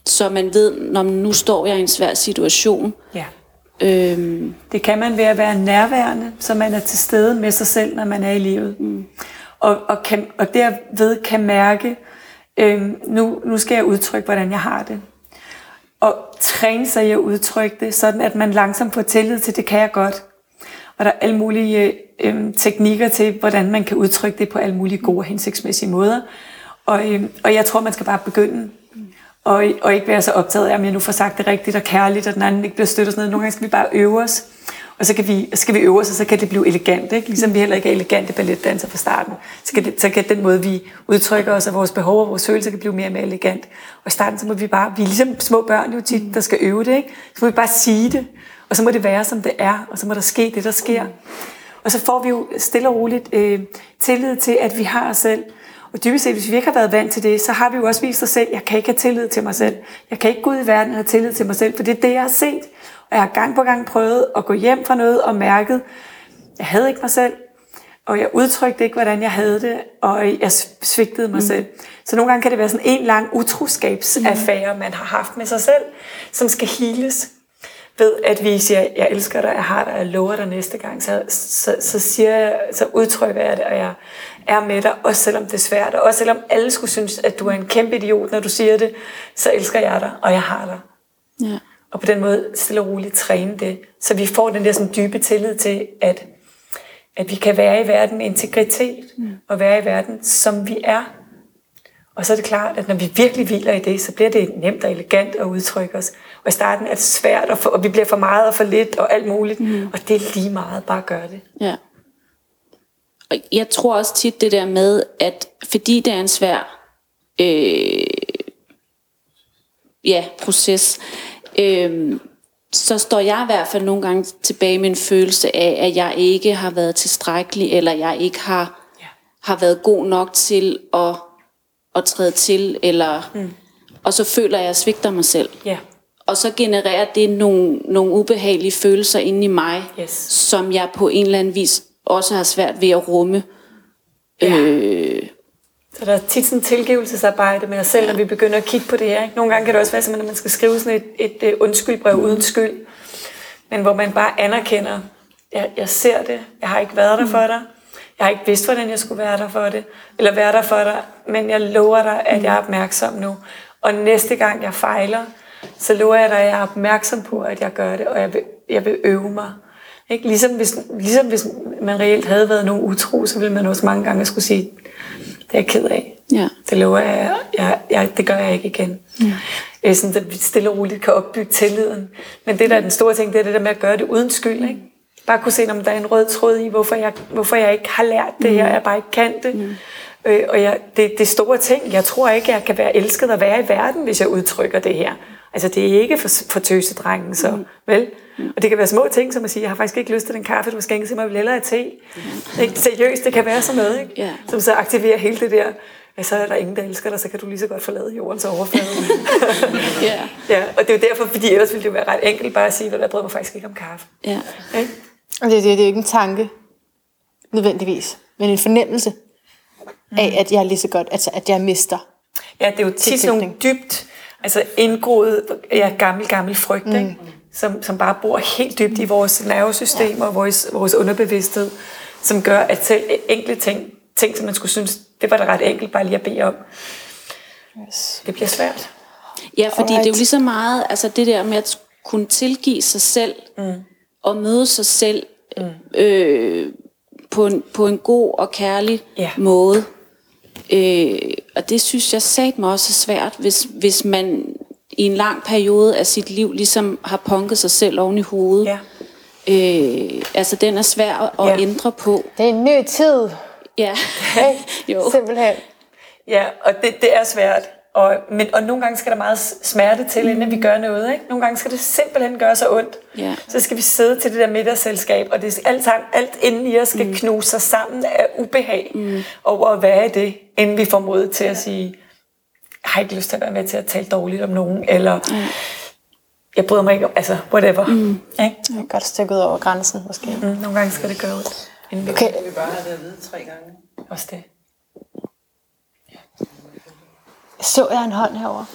så man ved, når nu står jeg i en svær situation. Ja. Øhm, Det kan man ved at være nærværende, så man er til stede med sig selv, når man er i livet. Mm. Og, og, kan, og derved kan mærke, øhm, nu, nu skal jeg udtrykke, hvordan jeg har det. Og træne sig i at udtrykke det, sådan at man langsomt får tillid til, det kan jeg godt. Og der er alle mulige øhm, teknikker til, hvordan man kan udtrykke det på alle mulige gode og hensigtsmæssige måder. Og, øhm, og jeg tror, man skal bare begynde og, og ikke være så optaget af, om jeg nu får sagt det rigtigt og kærligt, og den anden ikke bliver støttet og sådan noget. Nogle gange skal vi bare øve os, og så kan vi, skal vi øve os, og så kan det blive elegant. Ikke? Ligesom vi heller ikke er elegante balletdanser fra starten. Så kan, det, så kan den måde, vi udtrykker os, og vores behov og vores følelser kan blive mere og mere elegant. Og i starten, så må vi bare, vi er ligesom små børn jo tit, der skal øve det. Ikke? Så må vi bare sige det, og så må det være, som det er, og så må der ske det, der sker. Og så får vi jo stille og roligt øh, tillid til, at vi har os selv, og dybest set, hvis vi ikke har været vant til det, så har vi jo også vist os selv, jeg kan ikke have tillid til mig selv. Jeg kan ikke gå ud i verden og have tillid til mig selv, for det er det, jeg har set. Og jeg har gang på gang prøvet at gå hjem fra noget og mærket, jeg havde ikke mig selv, og jeg udtrykte ikke, hvordan jeg havde det, og jeg svigtede mig mm. selv. Så nogle gange kan det være sådan en lang utroskabsaffære, man har haft med sig selv, som skal heales ved, at vi siger, jeg elsker dig, jeg har dig, jeg lover dig næste gang, så, så, så, siger jeg, så udtrykker jeg det, og jeg er med dig, også selvom det er svært, og også selvom alle skulle synes, at du er en kæmpe idiot, når du siger det, så elsker jeg dig, og jeg har dig. ja. Og på den måde stille og roligt træne det, så vi får den der sådan dybe tillid til, at, at vi kan være i verden med integritet, mm. og være i verden, som vi er. Og så er det klart, at når vi virkelig hviler i det, så bliver det nemt og elegant at udtrykke os. Og i starten er det svært, og, for, og vi bliver for meget og for lidt og alt muligt. Mm. Og det er lige meget, bare gør det. Ja. Og jeg tror også tit det der med, at fordi det er en svær øh, ja, proces, øh, så står jeg i hvert fald nogle gange tilbage med en følelse af, at jeg ikke har været tilstrækkelig, eller jeg ikke har, Ja. har været god nok til at, at træde til, eller, mm. og så føler jeg, at jeg svigter mig selv. Ja. Og så genererer det nogle, nogle ubehagelige følelser inde i mig, Yes. som jeg på en eller anden vis også har svært ved at rumme. Ja. Øh, Så der er tit sådan tilgivelsesarbejde med os selv, når vi begynder at kigge på det her. Ikke? Nogle gange kan det også være sådan, at man skal skrive sådan et, et, et undskyldbrev uden skyld. Men hvor man bare anerkender, jeg, jeg ser det, jeg har ikke været der for dig, jeg har ikke vidst, hvordan jeg skulle være der for det, eller være der for dig, men jeg lover dig, at jeg er opmærksom nu. Og næste gang jeg fejler, så lover jeg dig, at jeg er opmærksom på, at jeg gør det, og jeg vil, jeg vil øve mig. Ikke? Ligesom, hvis, ligesom hvis man reelt havde været nogen utro, så ville man også mange gange skulle sige, det er jeg ked af. ja. Det lover jeg, jeg, jeg, det gør jeg ikke igen. Ja. Sådan, at vi stille og roligt kan opbygge tilliden. Men det, der er den store ting, det er det der med at gøre det uden skyld. Ikke? Bare kunne se, om der er en rød tråd i, hvorfor jeg, hvorfor jeg ikke har lært det her, jeg bare ikke kan det. Mm. Øh, og jeg, det, det store ting. Jeg tror ikke, jeg kan være elsket og være i verden, hvis jeg udtrykker det her. Altså, det er ikke for, for tøsedrengen, så mm. vel? Og det kan være små ting, som at sige, jeg har faktisk ikke lyst til den kaffe, du har skænket til mig, jeg vil hellere te. Ikke? Seriøst, det kan være sådan noget, ikke? Ja. som så aktiverer hele det der, ja, så er der ingen, der elsker dig, så kan du lige så godt forlade jordens overflade. Ja. ja, og det er jo derfor, fordi ellers ville det jo være ret enkelt bare at sige, at jeg bryder mig faktisk ikke om kaffe. ja. Ikke? Og det, det, det er jo ikke en tanke, nødvendigvis, men en fornemmelse af, at jeg er lige så godt, altså at jeg mister. Ja, det er jo tit sådan nogle dybt, altså indgroet, ja, gammel, gammel frygt, mm. ikke? Som, som bare bor helt dybt i vores nervesystem og vores, vores underbevidsthed, som gør, at selv enkle ting, ting, som man skulle synes, det var da ret enkelt bare lige at bede om, Yes. det bliver svært. Ja, fordi Alright. det er jo lige så meget, altså det der med at kunne tilgive sig selv, mm. og møde sig selv mm. øh, på, en, på en god og kærlig Ja. måde. Øh, og det synes jeg sat mig også er svært, hvis, hvis man i en lang periode af sit liv ligesom har punket sig selv oven i hovedet. Ja. Øh, altså den er svær at Ja. ændre på. Det er en ny tid, Ja, ikke? jo. Simpelthen. Ja, og det, det er svært. Og, men, og nogle gange skal der meget smerte til, inden vi gør noget. Ikke? Nogle gange skal det simpelthen gøre så ondt. Ja. Så skal vi sidde til det der middagsselskab, og det er alt, sammen, alt inden i os skal mm. knuse sig sammen af ubehag mm. over at være i det, inden vi får mod til at sige, jeg har ikke lyst til at være med til at tale dårligt om nogen, eller mm. jeg bryder mig ikke om, altså whatever. Mm. Ikke? Jeg er godt stykket over grænsen, måske. Mm, nogle gange skal det gøre ondt. Inden vi Okay, vil bare have det at vide tre gange. også det så jeg en hånd herover.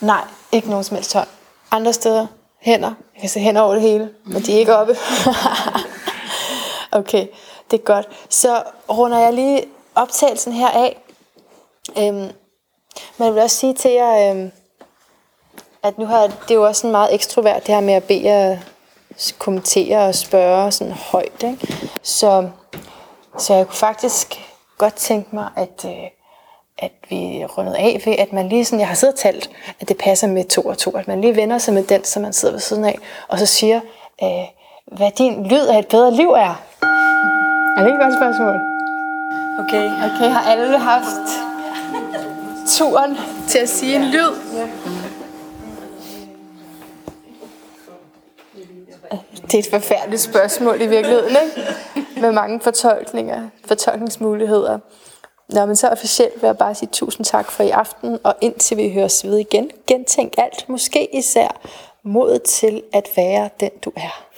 Nej, ikke nogen som helst hånd. Andre steder, hænder. Jeg kan se hænder over det hele, men de er ikke oppe. okay, det er godt. Så runder jeg lige optagelsen her af. Øhm, men jeg vil også sige til jer, øhm, at nu har det er jo også sådan meget ekstrovert, det her med at bede jer kommentere og spørge sådan højt. Ikke? Så, så jeg kunne faktisk godt tænke mig, at, øh, at vi rundede af ved, at man lige sådan, jeg har siddet og talt, at det passer med to og to, at man lige vender sig med den, som man sidder ved siden af, og så siger, øh, hvad din lyd af et bedre liv er. Er det ikke et godt spørgsmål? Okay. Okay, har alle haft turen til at sige en lyd? Det er et forfærdeligt spørgsmål i virkeligheden, ikke? Med mange fortolkninger, fortolkningsmuligheder. Nå, men så officielt vil jeg bare sige tusind tak for i aften, og indtil vi høres ved igen, gentænk alt, måske især modet til at være den, du er.